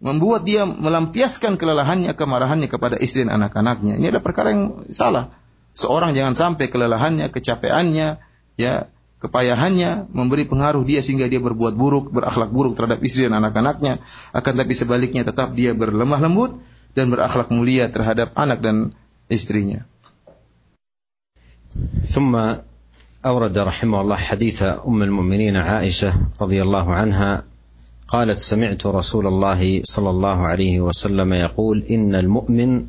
membuat dia melampiaskan kelelahannya, kemarahannya kepada istri dan anak-anaknya. Ini adalah perkara yang salah. Seorang jangan sampai kelelahannya, kecapeannya, ya, kepayahannya memberi pengaruh dia sehingga dia berbuat buruk, berakhlak buruk terhadap istri dan anak-anaknya. Akan tapi sebaliknya tetap dia berlemah lembut dan berakhlak mulia terhadap anak dan istrinya. ثم أورد رحمه الله حديث أم المؤمنين عائشة رضي الله عنها قالت سمعت رسول الله صلى الله عليه وسلم يقول ان المؤمن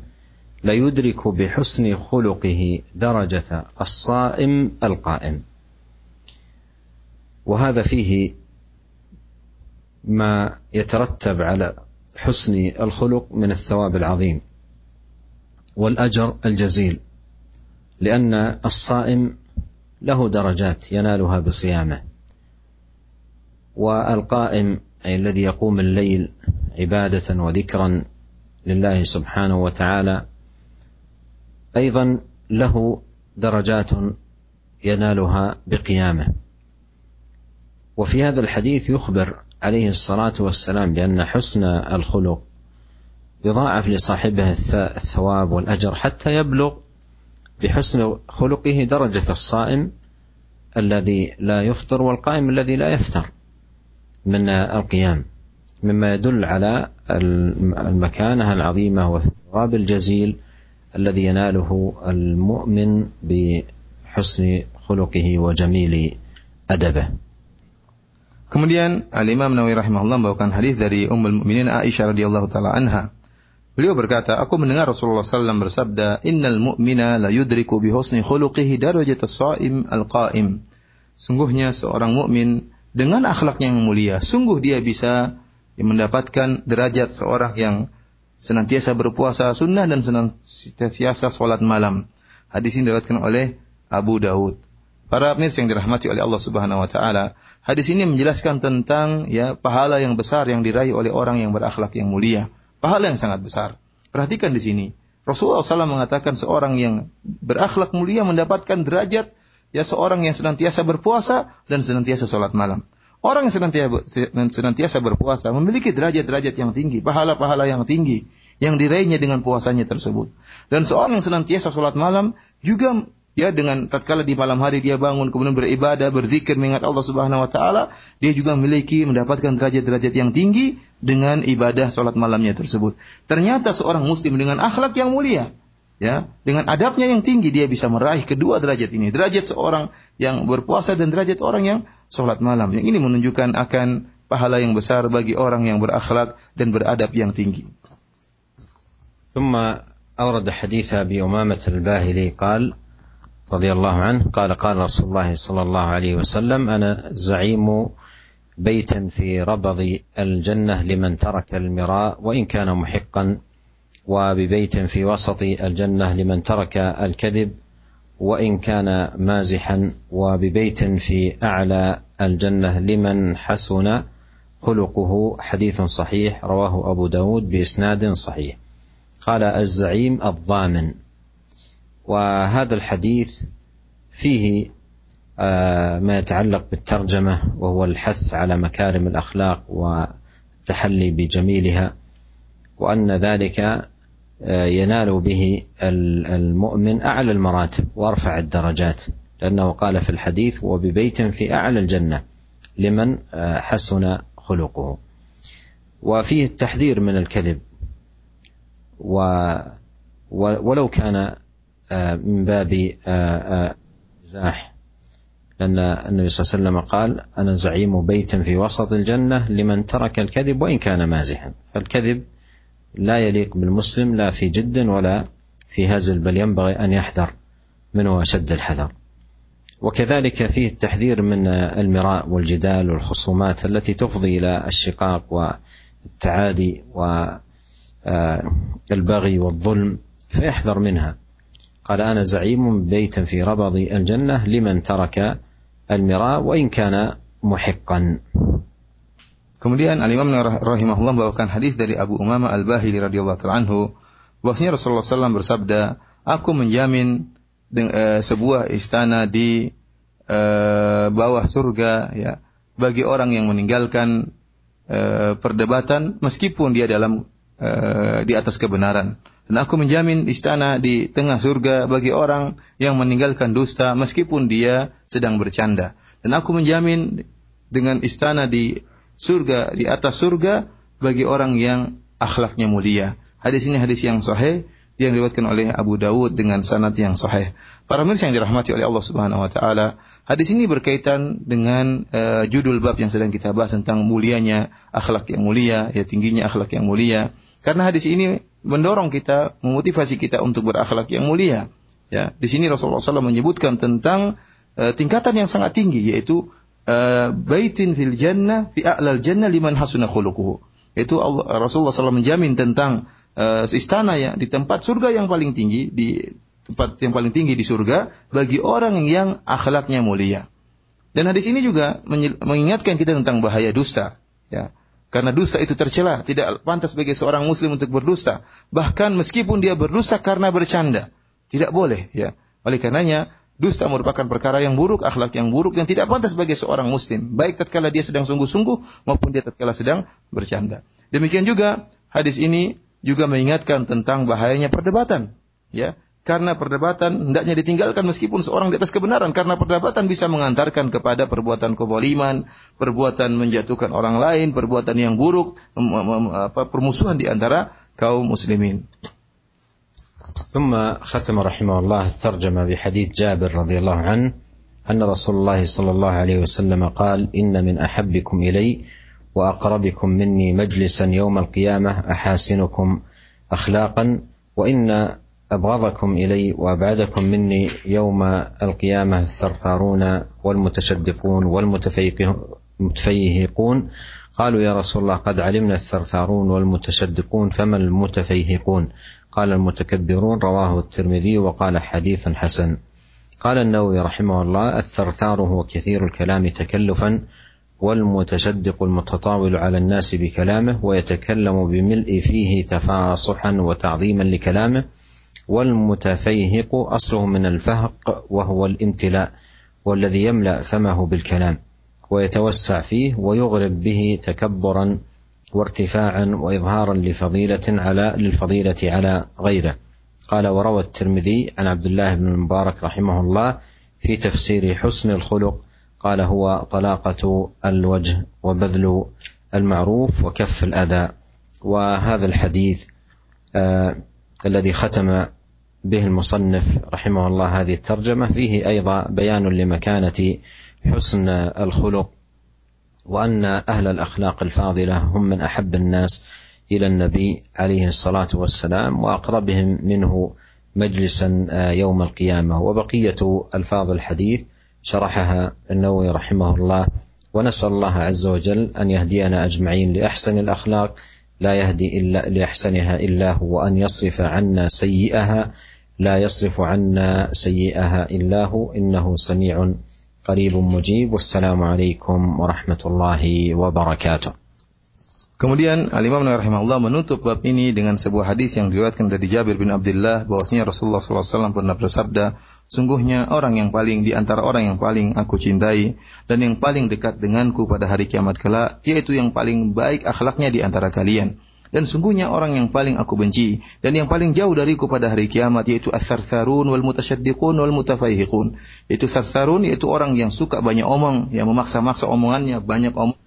ليدرك بحسن خلقه درجه الصائم القائم وهذا فيه ما يترتب على حسن الخلق من الثواب العظيم والأجر الجزيل لأن الصائم له درجات ينالها بصيامه والقائم أي الذي يقوم الليل عبادة وذكرا لله سبحانه وتعالى أيضا له درجات ينالها بقيامه. وفي هذا الحديث يخبر عليه الصلاة والسلام بأن حسن الخلق يضاعف لصاحبه الثواب والأجر حتى يبلغ بحسن خلقه درجة الصائم الذي لا يفطر والقائم الذي لا يفتر من القيام مما يدل على المكانة العظيمة والثواب الجزيل الذي يناله المؤمن بحسن خلقه وجميل أدبه. Kemudian Al-Imam Nawawi rahimahullah membawakan hadis dari Ummul Mukminin Aisyah radhiyallahu taala anha. Beliau berkata, aku mendengar Rasulullah SAW bersabda, "Innal mu'mina la yudriku bi husni khuluqihi darajat as-sha'im al-qa'im." Sungguhnya seorang mukmin dengan akhlaknya yang mulia, sungguh dia bisa mendapatkan derajat seorang yang senantiasa berpuasa sunnah dan senantiasa sholat malam. Hadis ini diriwayatkan oleh Abu Daud. Para pemirsa yang dirahmati oleh Allah Subhanahu wa taala, hadis ini menjelaskan tentang ya pahala yang besar yang diraih oleh orang yang berakhlak yang mulia. Pahala yang sangat besar. Perhatikan di sini. Rasulullah SAW mengatakan seorang yang berakhlak mulia mendapatkan derajat ya seorang yang senantiasa berpuasa dan senantiasa sholat malam. Orang yang senantiasa, senantiasa berpuasa memiliki derajat-derajat yang tinggi, pahala-pahala yang tinggi yang diraihnya dengan puasanya tersebut. Dan seorang yang senantiasa sholat malam juga ya dengan tatkala di malam hari dia bangun kemudian beribadah, berzikir mengingat Allah Subhanahu wa taala, dia juga memiliki mendapatkan derajat-derajat yang tinggi dengan ibadah sholat malamnya tersebut. Ternyata seorang muslim dengan akhlak yang mulia, ya dengan adabnya yang tinggi dia bisa meraih kedua derajat ini derajat seorang yang berpuasa dan derajat orang yang sholat malam yang ini menunjukkan akan pahala yang besar bagi orang yang berakhlak dan beradab yang tinggi. ثم أورد حديث أبي أمامة الباهلي قال رضي الله عنه قال قال رسول الله صلى الله عليه وسلم أنا زعيم بيت في ربض الجنة لمن ترك المراء وإن كان محقا وببيت في وسط الجنة لمن ترك الكذب وإن كان مازحا وببيت في أعلى الجنة لمن حسن خلقه. حديث صحيح رواه أبو داود بإسناد صحيح. قال الزعيم الضامن. وهذا الحديث فيه آه، ما يتعلق بالترجمة وهو الحث على مكارم الأخلاق والتحلي بجميلها وأن ذلك آه، ينال به المؤمن أعلى المراتب وأرفع الدرجات لأنه قال في الحديث وببيت في أعلى الجنة لمن آه، حسن خلقه. وفيه التحذير من الكذب و ولو كان من باب مزاح لأن النبي صلى الله عليه وسلم قال أنا زعيم بيت في وسط الجنة لمن ترك الكذب وإن كان مازحا. فالكذب لا يليق بالمسلم لا في جد ولا في هزل بل ينبغي أن يحذر منه أشد الحذر. وكذلك فيه التحذير من المراء والجدال والخصومات التي تفضي إلى الشقاق والتعادي والبغي والظلم فيحذر منها. قال أنا زعيم بيت في ربض الجنة لمن ترك المراء وإن كان محقا Kemudian Al Imam rahimahullah membawakan hadis dari Abu Umama Al Bahili radhiyallahu taala anhu bahwasanya Rasulullah SAW bersabda, "Aku menjamin uh, sebuah istana di uh, bawah surga ya bagi orang yang meninggalkan uh, perdebatan meskipun dia dalam di atas kebenaran." Dan aku menjamin istana di tengah surga bagi orang yang meninggalkan dusta meskipun dia sedang bercanda. Dan aku menjamin dengan istana di surga, di atas surga bagi orang yang akhlaknya mulia. Hadis ini hadis yang sahih yang diriwayatkan oleh Abu Dawud dengan sanad yang sahih. Para mirsa yang dirahmati oleh Allah Subhanahu wa taala, hadis ini berkaitan dengan uh, judul bab yang sedang kita bahas tentang mulianya akhlak yang mulia, ya tingginya akhlak yang mulia. Karena hadis ini mendorong kita, memotivasi kita untuk berakhlak yang mulia. Ya, di sini Rasulullah SAW menyebutkan tentang uh, tingkatan yang sangat tinggi yaitu uh, baitin fil jannah fi a'lal jannah liman hasuna khuluquhu. Itu Allah, Rasulullah SAW menjamin tentang uh, istana ya di tempat surga yang paling tinggi di tempat yang paling tinggi di surga bagi orang yang akhlaknya mulia. Dan hadis ini juga mengingatkan kita tentang bahaya dusta. Ya, karena dosa itu tercela, tidak pantas bagi seorang muslim untuk berdusta. Bahkan meskipun dia berdusta karena bercanda, tidak boleh ya. Oleh karenanya, dusta merupakan perkara yang buruk, akhlak yang buruk yang tidak pantas bagi seorang muslim, baik tatkala dia sedang sungguh-sungguh maupun dia tatkala sedang bercanda. Demikian juga hadis ini juga mengingatkan tentang bahayanya perdebatan, ya. Karena perdebatan hendaknya ditinggalkan meskipun seorang di atas kebenaran. Karena perdebatan bisa mengantarkan kepada perbuatan kezaliman, perbuatan menjatuhkan orang lain, perbuatan yang buruk, permusuhan di antara kaum muslimin. ثم ختم رحمه الله الترجمة بحديث جابر رضي الله عنه أن رسول الله صلى الله عليه وسلم قال إن من أحبكم إلي وأقربكم مني مجلسا يوم القيامة أحاسنكم أخلاقا وإن أبغضكم إلي وأبعدكم مني يوم القيامة الثرثارون والمتشدقون والمتفيهقون قالوا يا رسول الله قد علمنا الثرثارون والمتشدقون فما المتفيهقون؟ قال المتكبرون رواه الترمذي وقال حديث حسن. قال النووي رحمه الله الثرثار هو كثير الكلام تكلفا والمتشدق المتطاول على الناس بكلامه ويتكلم بملء فيه تفاصحا وتعظيما لكلامه والمتفيهق أصله من الفهق وهو الامتلاء والذي يملأ فمه بالكلام ويتوسع فيه ويغرب به تكبرا وارتفاعا واظهارا لفضيلة على للفضيلة على غيره. قال وروى الترمذي عن عبد الله بن المبارك رحمه الله في تفسير حسن الخلق قال هو طلاقة الوجه وبذل المعروف وكف الأذى. وهذا الحديث آه الذي ختم به المصنف رحمه الله هذه الترجمة فيه أيضا بيان لمكانة حسن الخلق وأن أهل الأخلاق الفاضلة هم من أحب الناس إلى النبي عليه الصلاة والسلام وأقربهم منه مجلسا يوم القيامة. وبقية ألفاظ الحديث شرحها النووي رحمه الله. ونسأل الله عز وجل أن يهدينا أجمعين لأحسن الأخلاق لا يهدي إلا لأحسنها إلا هو وان يصرف عنا سيئها لا يصرف عنا سيئها إلا هو إنه سميع قريب مجيب. والسلام عليكم ورحمة الله وبركاته. Kemudian Al-Imam Nawawi rahimahullah menutup bab ini dengan sebuah hadis yang diriwayatkan dari Jabir bin Abdullah bahwasanya Rasulullah SAW pernah bersabda, sungguhnya orang yang paling di antara orang yang paling aku cintai dan yang paling dekat denganku pada hari kiamat kelak, yaitu yang paling baik akhlaknya di antara kalian. Dan sungguhnya orang yang paling aku benci dan yang paling jauh dariku pada hari kiamat yaitu as-sarsarun wal mutasyaddiqun wal mutafaihiqun. Yaitu sarsarun yaitu orang yang suka banyak omong, yang memaksa-maksa omongannya, banyak omong.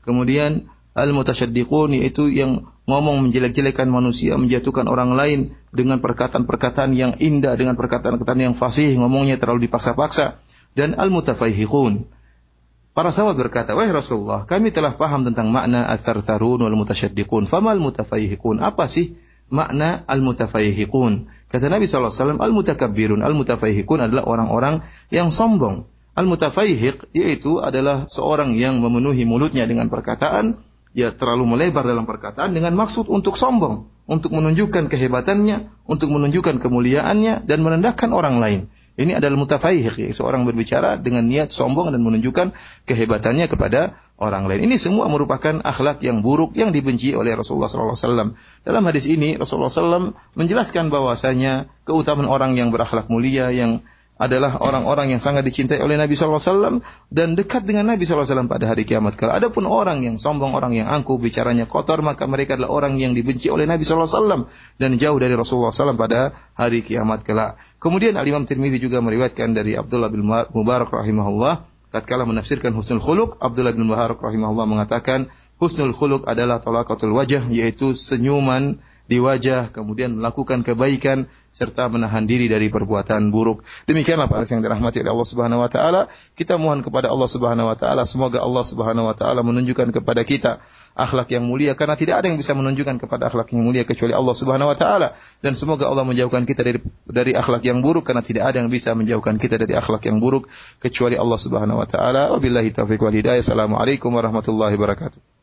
Kemudian al-mutasyaddiqun yaitu yang ngomong menjelek-jelekan manusia, menjatuhkan orang lain dengan perkataan-perkataan yang indah, dengan perkataan-perkataan yang fasih, ngomongnya terlalu dipaksa-paksa. Dan al-mutafaihiqun. Para sahabat berkata, Wahai Rasulullah, kami telah paham tentang makna al-thartharun wal-mutasyaddiqun. Fama al-mutafaihiqun? Apa sih makna al-mutafaihiqun? Kata Nabi SAW, al-mutakabbirun, al-mutafaihiqun adalah orang-orang yang sombong. Al-mutafaihiq yaitu adalah seorang yang memenuhi mulutnya dengan perkataan, ya terlalu melebar dalam perkataan dengan maksud untuk sombong, untuk menunjukkan kehebatannya, untuk menunjukkan kemuliaannya dan merendahkan orang lain. Ini adalah mutafaihiq, ya, seorang berbicara dengan niat sombong dan menunjukkan kehebatannya kepada orang lain. Ini semua merupakan akhlak yang buruk yang dibenci oleh Rasulullah SAW. Dalam hadis ini Rasulullah SAW menjelaskan bahwasanya keutamaan orang yang berakhlak mulia, yang adalah orang-orang yang sangat dicintai oleh Nabi SAW dan dekat dengan Nabi SAW pada hari kiamat Kalau Adapun orang yang sombong, orang yang angkuh, bicaranya kotor, maka mereka adalah orang yang dibenci oleh Nabi SAW dan jauh dari Rasulullah SAW pada hari kiamat kelak. Kemudian Al-Imam Tirmidzi juga meriwayatkan dari Abdullah bin Mubarak rahimahullah tatkala menafsirkan husnul khuluq, Abdullah bin Mubarak rahimahullah mengatakan husnul khuluq adalah talaqatul wajah yaitu senyuman di wajah, kemudian melakukan kebaikan serta menahan diri dari perbuatan buruk. Demikianlah para yang dirahmati oleh Allah Subhanahu wa taala. Kita mohon kepada Allah Subhanahu wa taala semoga Allah Subhanahu wa taala menunjukkan kepada kita akhlak yang mulia karena tidak ada yang bisa menunjukkan kepada akhlak yang mulia kecuali Allah Subhanahu wa taala dan semoga Allah menjauhkan kita dari dari akhlak yang buruk karena tidak ada yang bisa menjauhkan kita dari akhlak yang buruk kecuali Allah Subhanahu wa taala. Wabillahi taufiq wal hidayah. Assalamualaikum warahmatullahi wabarakatuh.